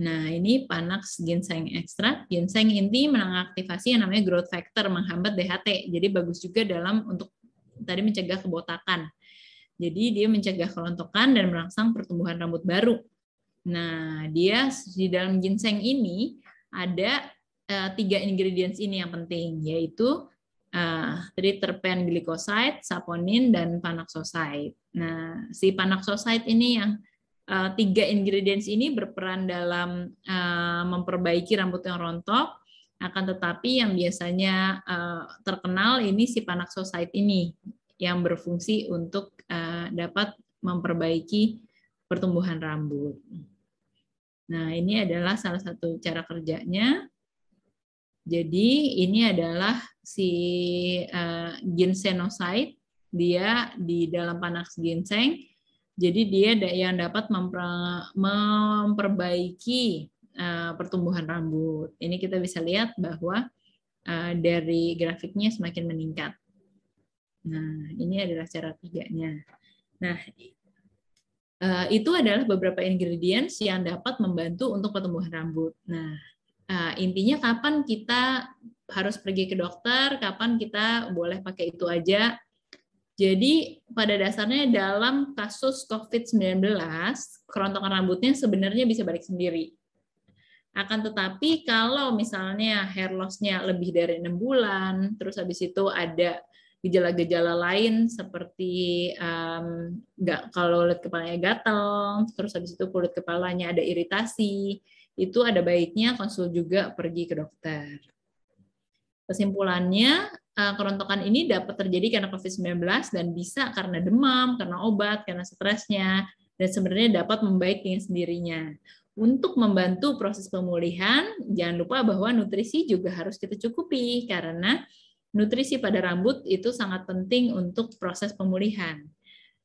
Nah, ini Panax ginseng extract. Ginseng inti mengaktifasi yang namanya growth factor, menghambat DHT. Jadi bagus juga dalam untuk tadi mencegah kebotakan. Jadi dia mencegah kerontokan dan merangsang pertumbuhan rambut baru. Nah, dia di dalam ginseng ini ada uh, tiga ingredients ini yang penting, yaitu uh, triterpen glycoside, saponin, dan panaxoside. Nah, si panaxoside ini yang uh, tiga ingredients ini berperan dalam uh, memperbaiki rambut yang rontok. Akan tetapi yang biasanya uh, terkenal ini si panaxoside ini yang berfungsi untuk dapat memperbaiki pertumbuhan rambut. Nah, ini adalah salah satu cara kerjanya. Jadi ini adalah si uh, ginsenoside, dia di dalam panax ginseng jadi dia yang dapat memperbaiki eh, pertumbuhan rambut. Ini kita bisa lihat bahwa eh, dari grafiknya semakin meningkat. Nah, ini adalah cara kerjanya. Nah, eh, itu adalah beberapa ingredients yang dapat membantu untuk pertumbuhan rambut. Nah, intinya kapan kita harus pergi ke dokter, kapan kita boleh pakai itu aja, jadi pada dasarnya dalam kasus COVID-19, kerontokan rambutnya sebenarnya bisa balik sendiri. Akan tetapi kalau misalnya hair loss-nya lebih dari enam bulan, terus habis itu ada gejala-gejala lain seperti um, nggak kalau kulit kepalanya gatel, terus habis itu kulit kepalanya ada iritasi, itu ada baiknya konsul juga pergi ke dokter. Kesimpulannya, kerontokan ini dapat terjadi karena COVID-19 dan bisa karena demam, karena obat, karena stresnya, dan sebenarnya dapat membaik dengan sendirinya. Untuk membantu proses pemulihan, jangan lupa bahwa nutrisi juga harus kita cukupi karena nutrisi pada rambut itu sangat penting untuk proses pemulihan.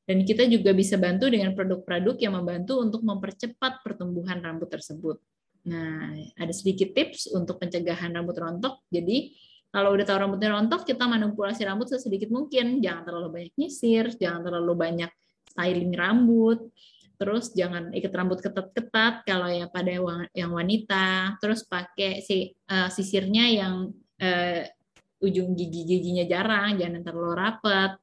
Dan kita juga bisa bantu dengan produk-produk yang membantu untuk mempercepat pertumbuhan rambut tersebut. Nah, ada sedikit tips untuk pencegahan rambut rontok. Jadi, kalau udah tahu rambutnya rontok, kita manipulasi rambut sesedikit mungkin. Jangan terlalu banyak nyisir, jangan terlalu banyak styling rambut. Terus jangan ikat rambut ketat-ketat kalau ya pada yang wanita. Terus pakai si uh, sisirnya yang uh, ujung gigi-giginya jarang, jangan terlalu rapat.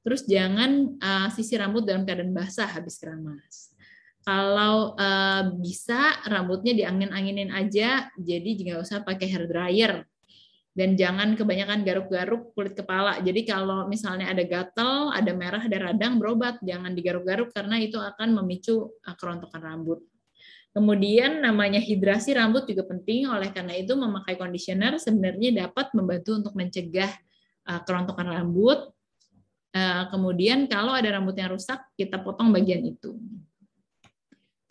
Terus jangan uh, sisir rambut dalam keadaan basah habis keramas. Kalau uh, bisa rambutnya diangin-anginin aja, jadi nggak usah pakai hair dryer dan jangan kebanyakan garuk-garuk kulit kepala. Jadi kalau misalnya ada gatal, ada merah, ada radang, berobat. Jangan digaruk-garuk karena itu akan memicu uh, kerontokan rambut. Kemudian namanya hidrasi rambut juga penting, oleh karena itu memakai conditioner sebenarnya dapat membantu untuk mencegah uh, kerontokan rambut. Uh, kemudian kalau ada rambut yang rusak, kita potong bagian itu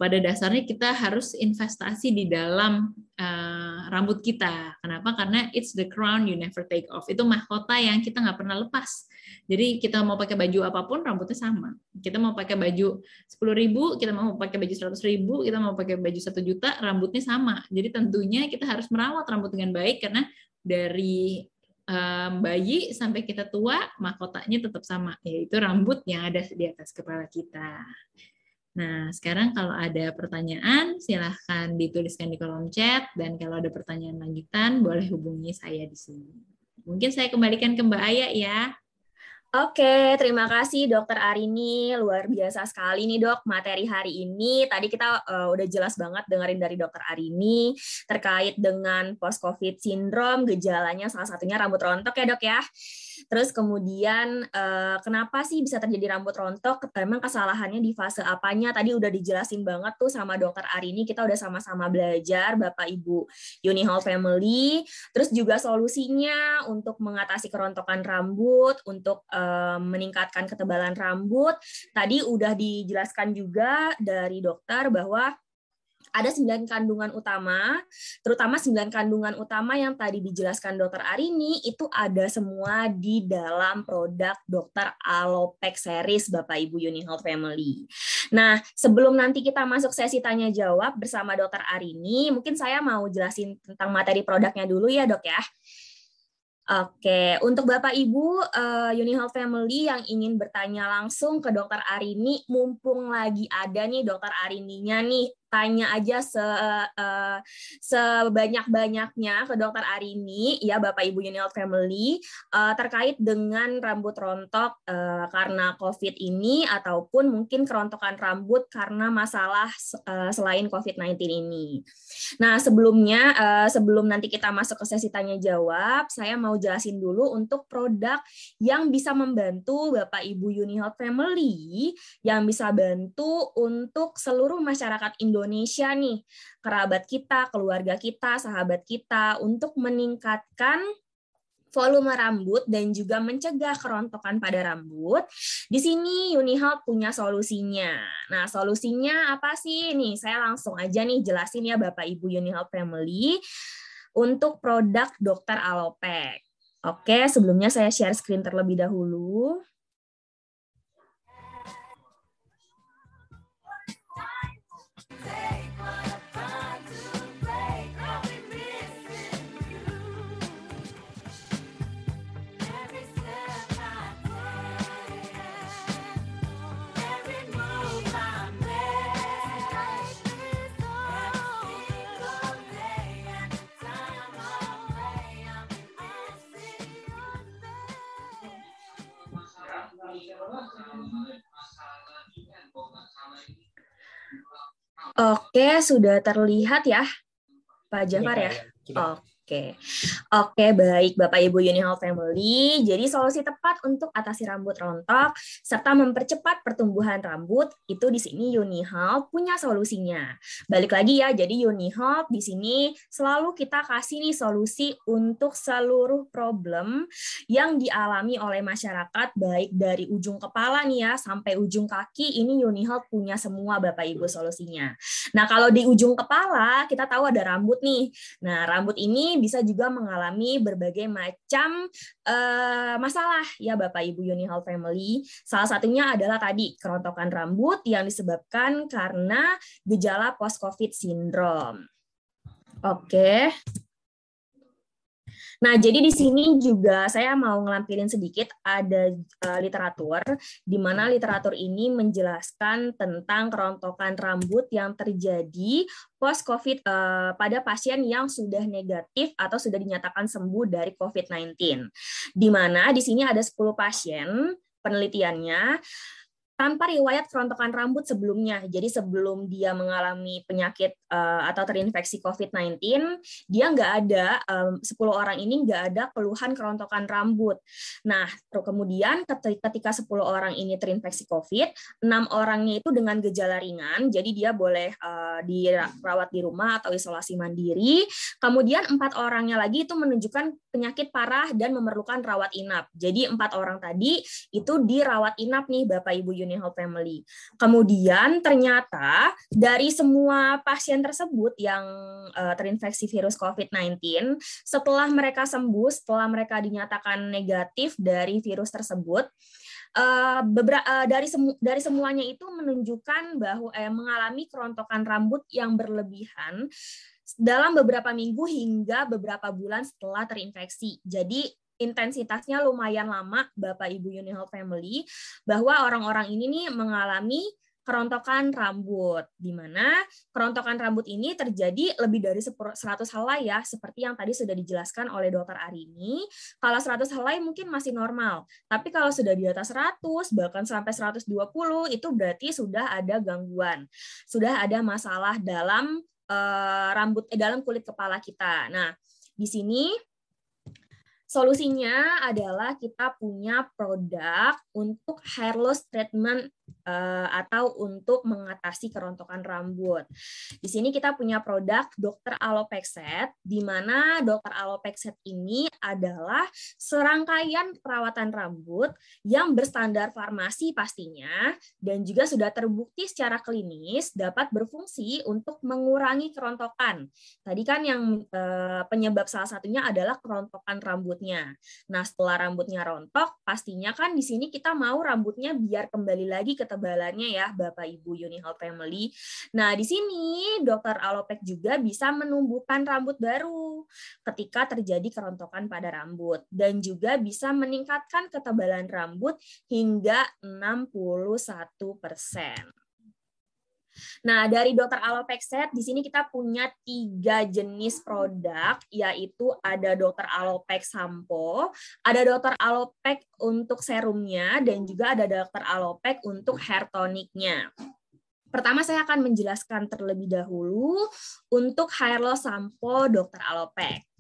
pada dasarnya kita harus investasi di dalam uh, rambut kita. Kenapa? Karena it's the crown you never take off. Itu mahkota yang kita nggak pernah lepas. Jadi kita mau pakai baju apa pun rambutnya sama. Kita mau pakai baju sepuluh ribu, kita mau pakai baju seratus ribu, kita mau pakai baju satu juta, rambutnya sama. Jadi tentunya kita harus merawat rambut dengan baik karena dari um, bayi sampai kita tua mahkotanya tetap sama, yaitu rambut yang ada di atas kepala kita. Nah, sekarang kalau ada pertanyaan, silahkan dituliskan di kolom chat, dan kalau ada pertanyaan lanjutan, boleh hubungi saya di sini. Mungkin saya kembalikan ke Mbak Aya ya. Oke, terima kasih Dokter Arini. Luar biasa sekali nih dok materi hari ini. Tadi kita uh, udah jelas banget dengerin dari Dokter Arini terkait dengan post-COVID syndrome, gejalanya salah satunya rambut rontok ya dok ya. Terus kemudian uh, kenapa sih bisa terjadi rambut rontok? Memang kesalahannya di fase apanya? Tadi udah dijelasin banget tuh sama Dokter Arini. Kita udah sama-sama belajar Bapak Ibu Uni Hall Family. Terus juga solusinya untuk mengatasi kerontokan rambut, untuk uh, meningkatkan ketebalan rambut. Tadi udah dijelaskan juga dari dokter bahwa ada sembilan kandungan utama, terutama sembilan kandungan utama yang tadi dijelaskan dokter Arini itu ada semua di dalam produk dokter Alopec series Bapak Ibu Uni Health Family. Nah, sebelum nanti kita masuk sesi tanya jawab bersama dokter Arini, mungkin saya mau jelasin tentang materi produknya dulu ya dok ya. Oke, untuk Bapak Ibu uh, Health Family yang ingin bertanya langsung ke Dokter Arini, mumpung lagi ada nih Dokter Arininya nih tanya aja se uh, sebanyak-banyaknya ke dokter Arini ya Bapak Ibu Unil Family uh, terkait dengan rambut rontok uh, karena COVID ini ataupun mungkin kerontokan rambut karena masalah uh, selain COVID-19 ini. Nah, sebelumnya uh, sebelum nanti kita masuk ke sesi tanya jawab, saya mau jelasin dulu untuk produk yang bisa membantu Bapak Ibu Unihealth Family yang bisa bantu untuk seluruh masyarakat Indonesia Indonesia nih, kerabat kita, keluarga kita, sahabat kita untuk meningkatkan volume rambut dan juga mencegah kerontokan pada rambut. Di sini Unihealth punya solusinya. Nah, solusinya apa sih? Nih, saya langsung aja nih jelasin ya Bapak Ibu Unihealth Family untuk produk Dokter Alopek. Oke, sebelumnya saya share screen terlebih dahulu. Oke, sudah terlihat ya, Pak Jafar ya? ya? Oke, oke baik Bapak Ibu Unihal Family. Jadi solusi tepat untuk atasi rambut rontok serta mempercepat pertumbuhan rambut itu di sini Unihal punya solusinya. Balik lagi ya, jadi Unihal di sini selalu kita kasih nih solusi untuk seluruh problem yang dialami oleh masyarakat baik dari ujung kepala nih ya sampai ujung kaki ini Unihal punya semua Bapak Ibu solusinya. Nah kalau di ujung kepala kita tahu ada rambut nih. Nah rambut ini bisa juga mengalami berbagai macam uh, masalah ya Bapak Ibu Unihal Family. Salah satunya adalah tadi kerontokan rambut yang disebabkan karena gejala post-COVID syndrome. Oke. Nah, jadi di sini juga saya mau ngelampilin sedikit ada uh, literatur di mana literatur ini menjelaskan tentang kerontokan rambut yang terjadi post COVID uh, pada pasien yang sudah negatif atau sudah dinyatakan sembuh dari COVID-19. Di mana di sini ada 10 pasien penelitiannya tanpa riwayat kerontokan rambut sebelumnya. Jadi sebelum dia mengalami penyakit uh, atau terinfeksi COVID-19, dia nggak ada um, 10 orang ini nggak ada keluhan kerontokan rambut. Nah, kemudian ketika 10 orang ini terinfeksi COVID, enam orangnya itu dengan gejala ringan, jadi dia boleh uh, dirawat di rumah atau isolasi mandiri. Kemudian empat orangnya lagi itu menunjukkan penyakit parah dan memerlukan rawat inap. Jadi empat orang tadi itu dirawat inap nih Bapak Ibu Yuni Health Family. Kemudian ternyata dari semua pasien tersebut yang uh, terinfeksi virus COVID-19, setelah mereka sembuh, setelah mereka dinyatakan negatif dari virus tersebut, uh, beberapa uh, dari semu dari semuanya itu menunjukkan bahwa eh, mengalami kerontokan rambut yang berlebihan dalam beberapa minggu hingga beberapa bulan setelah terinfeksi. Jadi intensitasnya lumayan lama Bapak Ibu Unihel Family bahwa orang-orang ini nih mengalami kerontokan rambut, di mana kerontokan rambut ini terjadi lebih dari 100 helai ya, seperti yang tadi sudah dijelaskan oleh dokter Arini. Kalau 100 helai mungkin masih normal, tapi kalau sudah di atas 100, bahkan sampai 120, itu berarti sudah ada gangguan, sudah ada masalah dalam uh, rambut, eh, dalam kulit kepala kita. Nah, di sini Solusinya adalah kita punya produk untuk hair loss treatment uh, atau untuk mengatasi kerontokan rambut. Di sini kita punya produk Dr. Alopexet, di mana Dr. Alopexet ini adalah serangkaian perawatan rambut yang berstandar farmasi pastinya dan juga sudah terbukti secara klinis dapat berfungsi untuk mengurangi kerontokan. Tadi kan yang uh, penyebab salah satunya adalah kerontokan rambut rambutnya. Nah, setelah rambutnya rontok, pastinya kan di sini kita mau rambutnya biar kembali lagi ketebalannya ya, Bapak Ibu Unihal Family. Nah, di sini dokter Alopek juga bisa menumbuhkan rambut baru ketika terjadi kerontokan pada rambut dan juga bisa meningkatkan ketebalan rambut hingga 61 persen. Nah, dari Dr. Alopexet, di sini kita punya tiga jenis produk, yaitu ada Dr. Alopex Sampo, ada Dr. Alopex untuk serumnya, dan juga ada Dr. Alopex untuk hair toniknya. Pertama saya akan menjelaskan terlebih dahulu untuk hair loss sampo Dr. Alopex.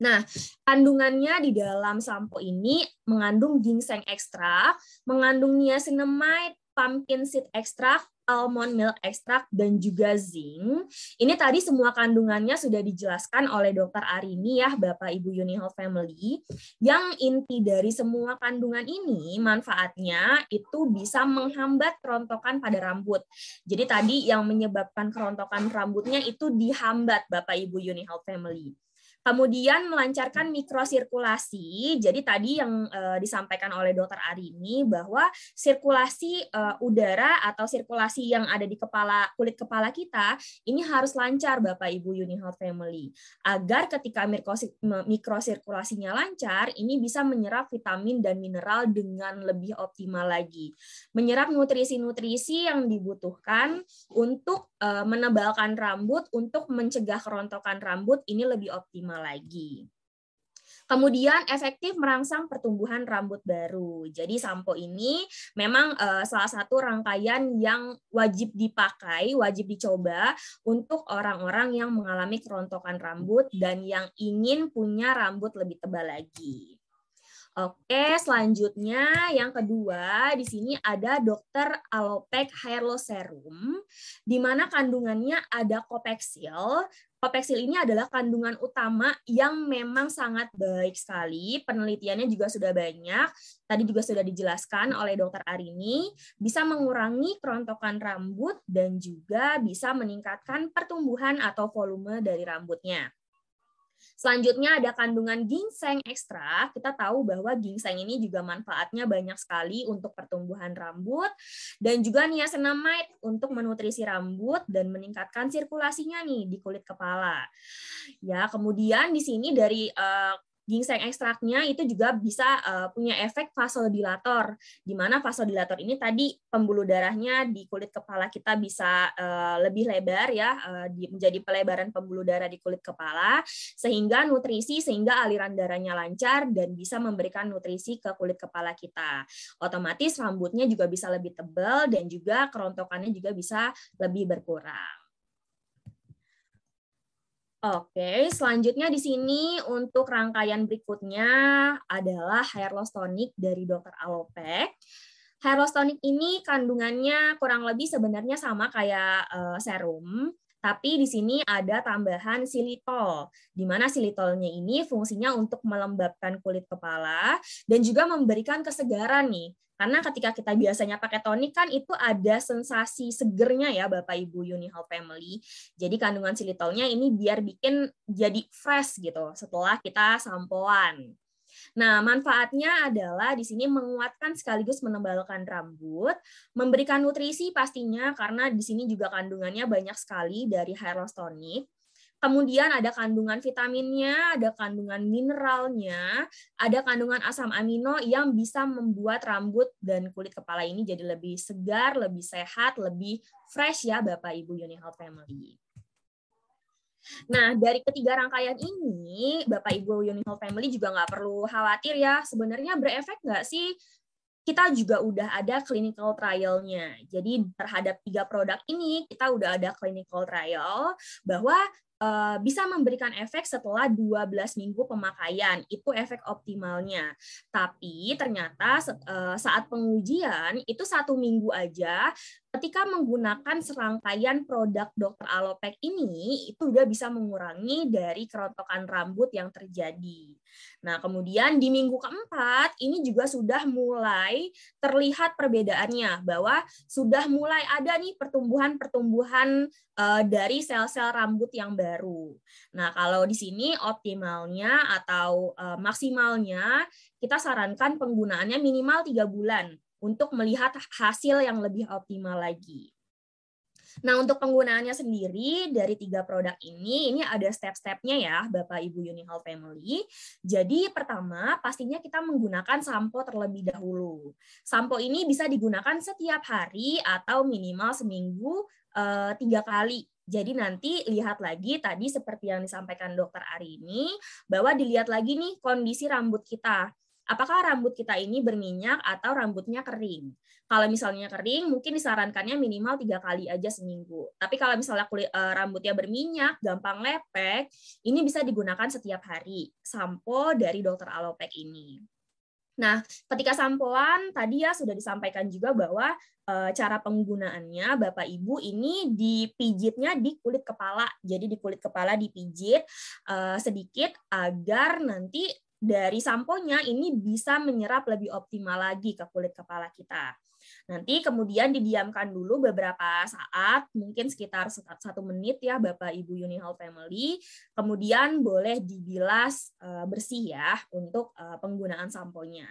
Nah, kandungannya di dalam sampo ini mengandung ginseng ekstra, mengandung niacinamide, pumpkin seed extract, almond milk extract, dan juga zinc. Ini tadi semua kandungannya sudah dijelaskan oleh dokter Arini ya, Bapak Ibu Unihol Family. Yang inti dari semua kandungan ini, manfaatnya itu bisa menghambat kerontokan pada rambut. Jadi tadi yang menyebabkan kerontokan rambutnya itu dihambat Bapak Ibu Unihol Family. Kemudian melancarkan mikrosirkulasi. Jadi tadi yang uh, disampaikan oleh Dokter Arini bahwa sirkulasi uh, udara atau sirkulasi yang ada di kepala kulit kepala kita ini harus lancar Bapak Ibu Unihealth Family agar ketika mikrosirkulasinya lancar ini bisa menyerap vitamin dan mineral dengan lebih optimal lagi. Menyerap nutrisi-nutrisi yang dibutuhkan untuk uh, menebalkan rambut untuk mencegah kerontokan rambut ini lebih optimal lagi. Kemudian efektif merangsang pertumbuhan rambut baru. Jadi sampo ini memang uh, salah satu rangkaian yang wajib dipakai, wajib dicoba untuk orang-orang yang mengalami kerontokan rambut dan yang ingin punya rambut lebih tebal lagi. Oke, selanjutnya yang kedua di sini ada Dr. Alopec Hair Loss Serum, di mana kandungannya ada kopeksil. Kopeksil ini adalah kandungan utama yang memang sangat baik sekali. Penelitiannya juga sudah banyak. Tadi juga sudah dijelaskan oleh Dr. Arini, bisa mengurangi kerontokan rambut dan juga bisa meningkatkan pertumbuhan atau volume dari rambutnya. Selanjutnya ada kandungan ginseng ekstra. Kita tahu bahwa ginseng ini juga manfaatnya banyak sekali untuk pertumbuhan rambut dan juga niacinamide untuk menutrisi rambut dan meningkatkan sirkulasinya nih di kulit kepala. Ya, kemudian di sini dari uh, ginseng ekstraknya itu juga bisa uh, punya efek vasodilator, di mana vasodilator ini tadi pembuluh darahnya di kulit kepala kita bisa uh, lebih lebar ya, uh, di, menjadi pelebaran pembuluh darah di kulit kepala, sehingga nutrisi sehingga aliran darahnya lancar dan bisa memberikan nutrisi ke kulit kepala kita. Otomatis rambutnya juga bisa lebih tebal dan juga kerontokannya juga bisa lebih berkurang. Oke, selanjutnya di sini untuk rangkaian berikutnya adalah hair loss tonic dari Dr. Alopek. Hair loss tonic ini kandungannya kurang lebih sebenarnya sama kayak uh, serum, tapi di sini ada tambahan silitol, di mana silitolnya ini fungsinya untuk melembabkan kulit kepala dan juga memberikan kesegaran nih karena ketika kita biasanya pakai tonik kan itu ada sensasi segernya ya Bapak Ibu Unihal Family. Jadi kandungan silitolnya ini biar bikin jadi fresh gitu setelah kita sampoan. Nah, manfaatnya adalah di sini menguatkan sekaligus menebalkan rambut, memberikan nutrisi pastinya karena di sini juga kandungannya banyak sekali dari hair loss tonic. Kemudian ada kandungan vitaminnya, ada kandungan mineralnya, ada kandungan asam amino yang bisa membuat rambut dan kulit kepala ini jadi lebih segar, lebih sehat, lebih fresh ya Bapak Ibu Unihealth Family. Nah, dari ketiga rangkaian ini, Bapak Ibu Unihealth Family juga nggak perlu khawatir ya, sebenarnya berefek nggak sih kita juga udah ada clinical trialnya. Jadi terhadap tiga produk ini kita udah ada clinical trial bahwa Eh, bisa memberikan efek setelah 12 minggu pemakaian. Itu efek optimalnya. Tapi ternyata eh, saat pengujian itu satu minggu aja ketika menggunakan serangkaian produk dokter Alopek ini itu udah bisa mengurangi dari kerontokan rambut yang terjadi. Nah, kemudian di minggu keempat ini juga sudah mulai terlihat perbedaannya bahwa sudah mulai ada nih pertumbuhan-pertumbuhan uh, dari sel-sel rambut yang baru. Nah, kalau di sini optimalnya atau uh, maksimalnya kita sarankan penggunaannya minimal tiga bulan untuk melihat hasil yang lebih optimal lagi. Nah, untuk penggunaannya sendiri dari tiga produk ini, ini ada step-stepnya ya, Bapak Ibu Unihal Family. Jadi, pertama, pastinya kita menggunakan sampo terlebih dahulu. Sampo ini bisa digunakan setiap hari atau minimal seminggu uh, tiga kali. Jadi nanti lihat lagi tadi seperti yang disampaikan dokter Ari ini, bahwa dilihat lagi nih kondisi rambut kita apakah rambut kita ini berminyak atau rambutnya kering. Kalau misalnya kering, mungkin disarankannya minimal tiga kali aja seminggu. Tapi kalau misalnya kulit uh, rambutnya berminyak, gampang lepek, ini bisa digunakan setiap hari. Sampo dari Dokter Alopek ini. Nah, ketika sampoan tadi ya sudah disampaikan juga bahwa e, cara penggunaannya Bapak Ibu ini dipijitnya di kulit kepala. Jadi di kulit kepala dipijit e, sedikit agar nanti dari samponya ini bisa menyerap lebih optimal lagi ke kulit kepala kita. Nanti kemudian didiamkan dulu beberapa saat, mungkin sekitar satu menit ya Bapak Ibu Unihal Family. Kemudian boleh dibilas eh, bersih ya untuk eh, penggunaan samponya.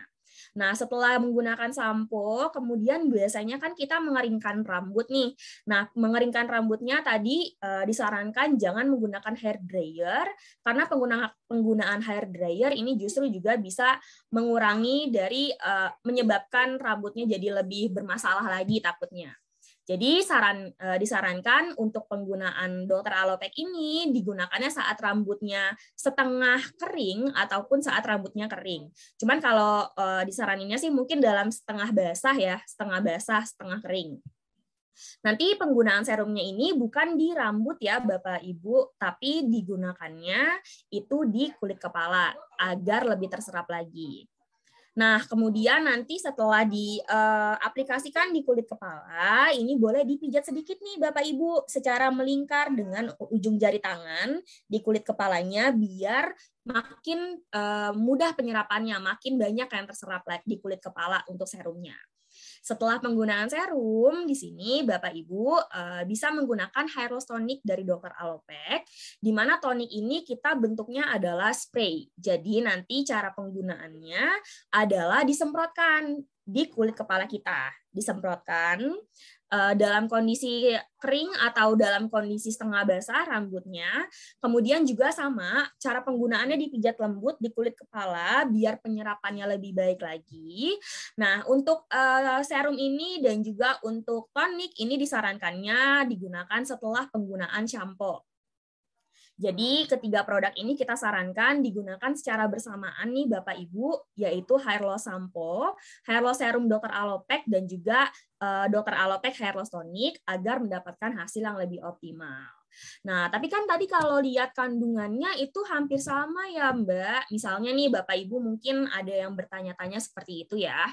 Nah, setelah menggunakan sampo, kemudian biasanya kan kita mengeringkan rambut nih. Nah, mengeringkan rambutnya tadi uh, disarankan jangan menggunakan hair dryer karena penggunaan penggunaan hair dryer ini justru juga bisa mengurangi dari uh, menyebabkan rambutnya jadi lebih bermasalah lagi takutnya. Jadi saran e, disarankan untuk penggunaan dokter alopek ini digunakannya saat rambutnya setengah kering ataupun saat rambutnya kering. Cuman kalau e, disaraninnya sih mungkin dalam setengah basah ya, setengah basah, setengah kering. Nanti penggunaan serumnya ini bukan di rambut ya Bapak Ibu, tapi digunakannya itu di kulit kepala agar lebih terserap lagi. Nah, kemudian nanti setelah diaplikasikan eh, di kulit kepala, ini boleh dipijat sedikit nih Bapak Ibu secara melingkar dengan ujung jari tangan di kulit kepalanya biar makin uh, mudah penyerapannya, makin banyak yang terserap di kulit kepala untuk serumnya. Setelah penggunaan serum, di sini Bapak Ibu uh, bisa menggunakan hair loss tonic dari Dr. Alopek, di mana tonik ini kita bentuknya adalah spray. Jadi nanti cara penggunaannya adalah disemprotkan di kulit kepala kita. Disemprotkan uh, dalam kondisi kering atau dalam kondisi setengah basah rambutnya. Kemudian juga sama, cara penggunaannya dipijat lembut di kulit kepala biar penyerapannya lebih baik lagi. Nah, untuk uh, serum ini dan juga untuk tonik ini disarankannya digunakan setelah penggunaan shampoo. Jadi ketiga produk ini kita sarankan digunakan secara bersamaan nih Bapak Ibu, yaitu Hair Loss Sampo, Hair Loss Serum Dr. Alopek, dan juga uh, eh, Dr. Alopek Hair Loss Tonic agar mendapatkan hasil yang lebih optimal. Nah, tapi kan tadi kalau lihat kandungannya itu hampir sama ya Mbak. Misalnya nih Bapak Ibu mungkin ada yang bertanya-tanya seperti itu ya.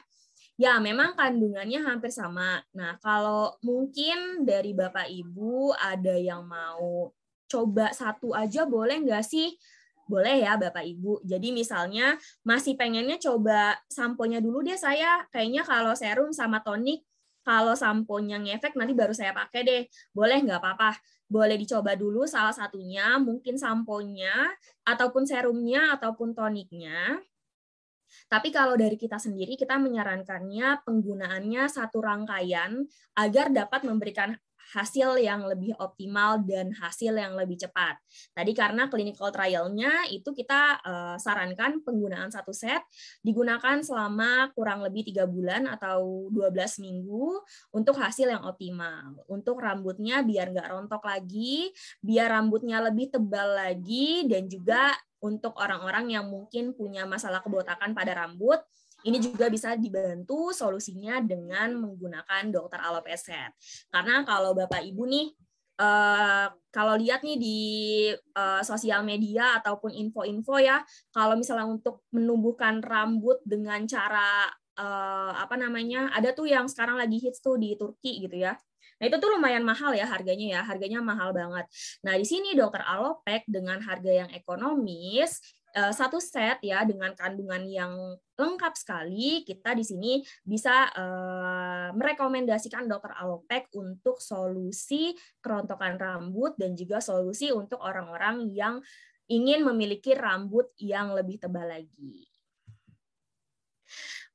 Ya, memang kandungannya hampir sama. Nah, kalau mungkin dari Bapak Ibu ada yang mau coba satu aja boleh nggak sih? Boleh ya Bapak Ibu. Jadi misalnya masih pengennya coba samponya dulu deh saya. Kayaknya kalau serum sama tonik, kalau samponya ngefek nanti baru saya pakai deh. Boleh nggak apa-apa. Boleh dicoba dulu salah satunya, mungkin samponya, ataupun serumnya, ataupun toniknya. Tapi kalau dari kita sendiri, kita menyarankannya penggunaannya satu rangkaian agar dapat memberikan hasil yang lebih optimal dan hasil yang lebih cepat. Tadi karena clinical trial-nya itu kita uh, sarankan penggunaan satu set digunakan selama kurang lebih tiga bulan atau 12 minggu untuk hasil yang optimal. Untuk rambutnya biar nggak rontok lagi, biar rambutnya lebih tebal lagi, dan juga untuk orang-orang yang mungkin punya masalah kebotakan pada rambut, ini juga bisa dibantu solusinya dengan menggunakan dokter alopecia. Karena kalau Bapak Ibu nih Uh, kalau lihat nih di uh, sosial media ataupun info-info ya, kalau misalnya untuk menumbuhkan rambut dengan cara uh, apa namanya, ada tuh yang sekarang lagi hits tuh di Turki gitu ya. Nah itu tuh lumayan mahal ya harganya ya, harganya mahal banget. Nah di sini dokter Alopek dengan harga yang ekonomis Eh, satu set ya dengan kandungan yang lengkap sekali kita di sini bisa uh, merekomendasikan dokter alopek untuk solusi kerontokan rambut dan juga solusi untuk orang-orang yang ingin memiliki rambut yang lebih tebal lagi.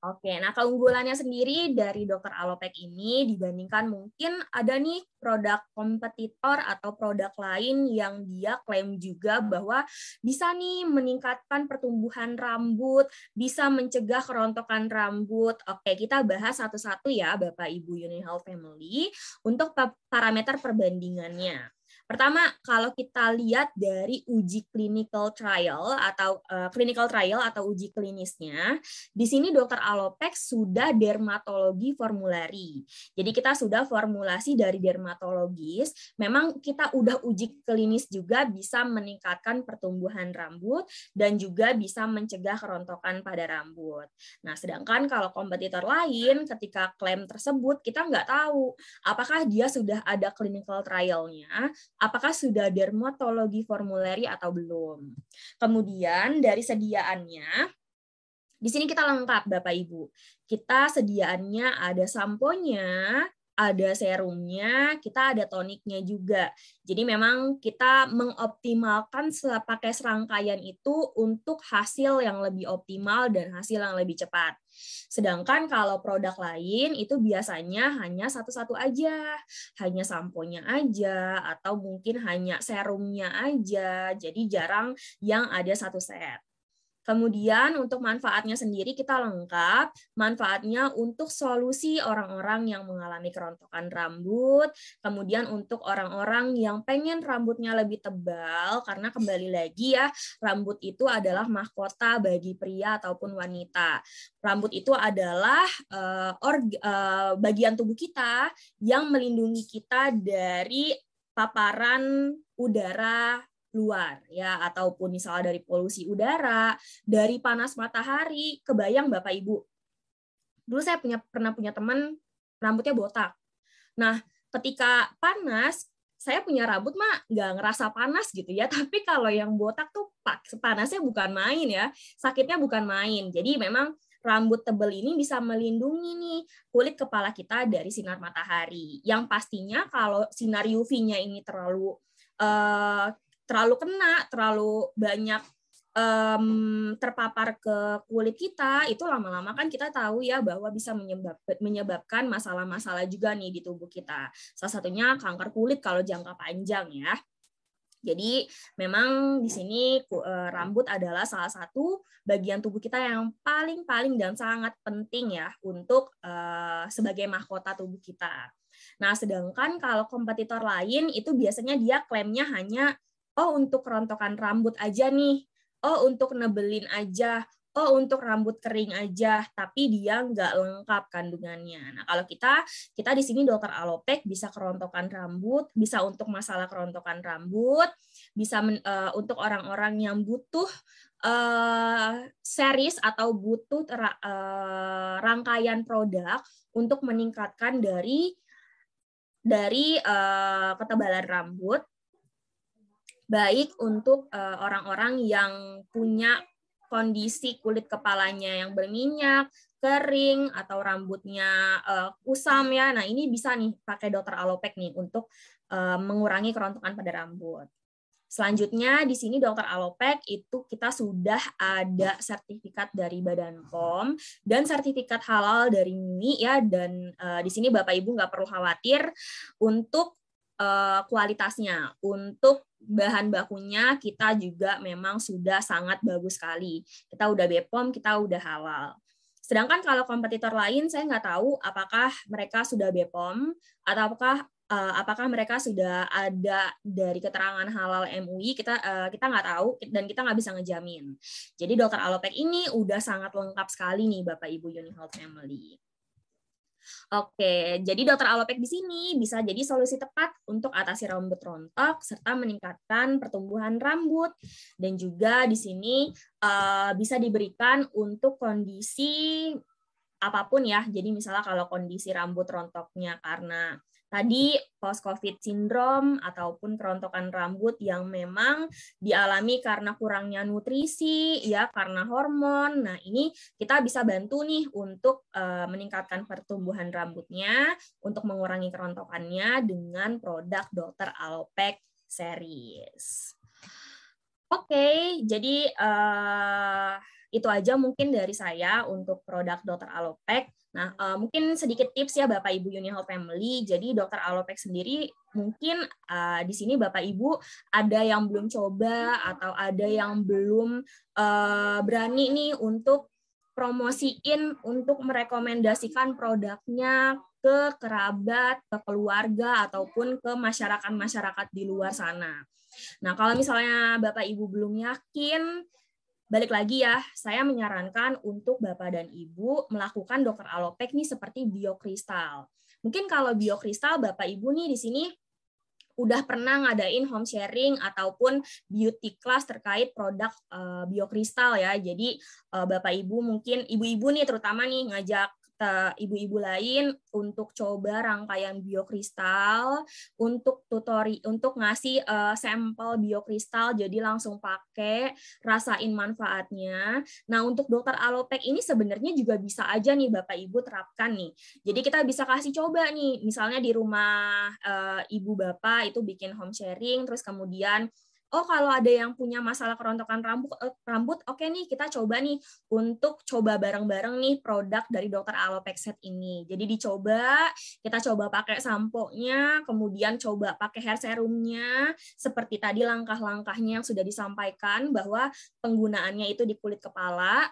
Oke, nah keunggulannya sendiri dari dokter Alopek ini dibandingkan mungkin ada nih produk kompetitor atau produk lain yang dia klaim juga bahwa bisa nih meningkatkan pertumbuhan rambut, bisa mencegah kerontokan rambut. Oke, kita bahas satu-satu ya Bapak Ibu Unihal Family untuk parameter perbandingannya. Pertama, kalau kita lihat dari uji clinical trial atau uh, clinical trial atau uji klinisnya, di sini dokter Alopek sudah dermatologi formulari. Jadi kita sudah formulasi dari dermatologis, memang kita udah uji klinis juga bisa meningkatkan pertumbuhan rambut dan juga bisa mencegah kerontokan pada rambut. Nah, sedangkan kalau kompetitor lain ketika klaim tersebut kita nggak tahu apakah dia sudah ada clinical trialnya apakah sudah dermatologi formulari atau belum. Kemudian dari sediaannya, di sini kita lengkap Bapak Ibu. Kita sediaannya ada samponya, ada serumnya, kita ada toniknya juga. Jadi memang kita mengoptimalkan pakai serangkaian itu untuk hasil yang lebih optimal dan hasil yang lebih cepat. Sedangkan kalau produk lain itu biasanya hanya satu-satu aja, hanya samponya aja, atau mungkin hanya serumnya aja. Jadi jarang yang ada satu set. Kemudian untuk manfaatnya sendiri kita lengkap, manfaatnya untuk solusi orang-orang yang mengalami kerontokan rambut, kemudian untuk orang-orang yang pengen rambutnya lebih tebal, karena kembali lagi ya, rambut itu adalah mahkota bagi pria ataupun wanita. Rambut itu adalah uh, org, uh, bagian tubuh kita yang melindungi kita dari paparan udara luar ya ataupun misalnya dari polusi udara, dari panas matahari, kebayang Bapak Ibu. Dulu saya punya pernah punya teman rambutnya botak. Nah, ketika panas, saya punya rambut mah nggak ngerasa panas gitu ya, tapi kalau yang botak tuh panasnya bukan main ya, sakitnya bukan main. Jadi memang rambut tebal ini bisa melindungi nih kulit kepala kita dari sinar matahari. Yang pastinya kalau sinar UV-nya ini terlalu uh, terlalu kena, terlalu banyak um, terpapar ke kulit kita itu lama-lama kan kita tahu ya bahwa bisa menyebab, menyebabkan masalah-masalah juga nih di tubuh kita. Salah satunya kanker kulit kalau jangka panjang ya. Jadi memang di sini uh, rambut adalah salah satu bagian tubuh kita yang paling-paling dan sangat penting ya untuk uh, sebagai mahkota tubuh kita. Nah, sedangkan kalau kompetitor lain itu biasanya dia klaimnya hanya oh untuk kerontokan rambut aja nih. Oh untuk nebelin aja, oh untuk rambut kering aja, tapi dia nggak lengkap kandungannya. Nah kalau kita kita di sini dokter alopek bisa kerontokan rambut, bisa untuk masalah kerontokan rambut, bisa men, uh, untuk orang-orang yang butuh uh, series atau butuh uh, rangkaian produk untuk meningkatkan dari dari uh, ketebalan rambut baik untuk eh, orang-orang yang punya kondisi kulit kepalanya yang berminyak, kering atau rambutnya uh, kusam ya. Nah, ini bisa nih pakai dokter alopek nih untuk uh, mengurangi kerontokan pada rambut. Selanjutnya di sini dokter alopek itu kita sudah ada sertifikat dari Badan POM dan sertifikat halal dari MI ya dan uh, di sini Bapak Ibu nggak perlu khawatir untuk uh, kualitasnya. Untuk bahan bakunya kita juga memang sudah sangat bagus sekali. Kita udah BPOM, kita udah halal. Sedangkan kalau kompetitor lain saya nggak tahu apakah mereka sudah BPOM atau apakah uh, apakah mereka sudah ada dari keterangan halal MUI kita uh, kita nggak tahu dan kita nggak bisa ngejamin. Jadi dokter alopek ini udah sangat lengkap sekali nih Bapak Ibu Unihealth Family. Oke, jadi dokter alopek di sini bisa jadi solusi tepat untuk atasi rambut rontok serta meningkatkan pertumbuhan rambut dan juga di sini uh, bisa diberikan untuk kondisi apa pun ya. Jadi misalnya kalau kondisi rambut rontoknya karena tadi post covid syndrome ataupun kerontokan rambut yang memang dialami karena kurangnya nutrisi ya karena hormon. Nah, ini kita bisa bantu nih untuk uh, meningkatkan pertumbuhan rambutnya untuk mengurangi kerontokannya dengan produk Dr. Alopec series. Oke, okay, jadi uh, itu aja mungkin dari saya untuk produk Dr. Alopec. Nah, uh, mungkin sedikit tips ya Bapak Ibu Unihealth Family. Jadi Dokter Alopek sendiri mungkin uh, di sini Bapak Ibu ada yang belum coba atau ada yang belum uh, berani nih untuk promosiin untuk merekomendasikan produknya ke kerabat, ke keluarga ataupun ke masyarakat-masyarakat di luar sana. Nah, kalau misalnya Bapak Ibu belum yakin balik lagi ya, saya menyarankan untuk Bapak dan Ibu melakukan dokter alopek nih seperti biokristal. Mungkin kalau biokristal Bapak Ibu nih di sini udah pernah ngadain home sharing ataupun beauty class terkait produk uh, biokristal ya. Jadi uh, Bapak Ibu mungkin ibu-ibu nih terutama nih ngajak ibu-ibu lain untuk coba rangkaian biokristal untuk tutori untuk ngasih uh, sampel biokristal jadi langsung pakai rasain manfaatnya. Nah, untuk dokter alopek ini sebenarnya juga bisa aja nih Bapak Ibu terapkan nih. Jadi kita bisa kasih coba nih misalnya di rumah uh, ibu bapak itu bikin home sharing terus kemudian oh kalau ada yang punya masalah kerontokan rambut eh, rambut oke okay nih kita coba nih untuk coba bareng-bareng nih produk dari dokter Alopexet ini. Jadi dicoba, kita coba pakai sampo-nya, kemudian coba pakai hair serumnya seperti tadi langkah-langkahnya yang sudah disampaikan bahwa penggunaannya itu di kulit kepala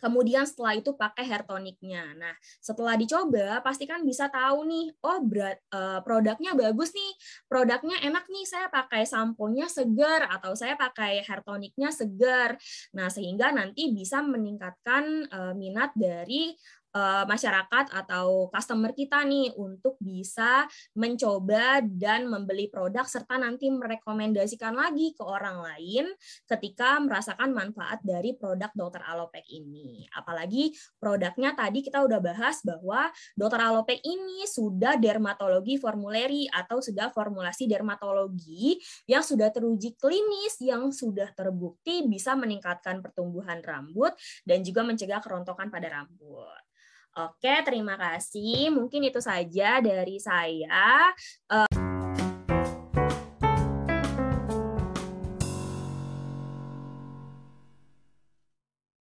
Kemudian setelah itu pakai hair toniknya. Nah, setelah dicoba, pasti kan bisa tahu nih, oh berat, uh, produknya bagus nih, produknya enak nih, saya pakai sampo-nya segar atau saya pakai hair toniknya segar. Nah, sehingga nanti bisa meningkatkan uh, minat dari uh, masyarakat atau customer kita nih untuk bisa mencoba dan membeli produk serta nanti merekomendasikan lagi ke orang lain ketika merasakan manfaat dari produk Dokter Alopek ini. Apalagi produknya tadi kita udah bahas bahwa Dokter Alopek ini sudah dermatologi formuleri atau sudah formulasi dermatologi yang sudah teruji klinis yang sudah terbukti bisa meningkatkan pertumbuhan rambut dan juga mencegah kerontokan pada rambut. Oke, terima kasih. Mungkin itu saja dari saya. Uh,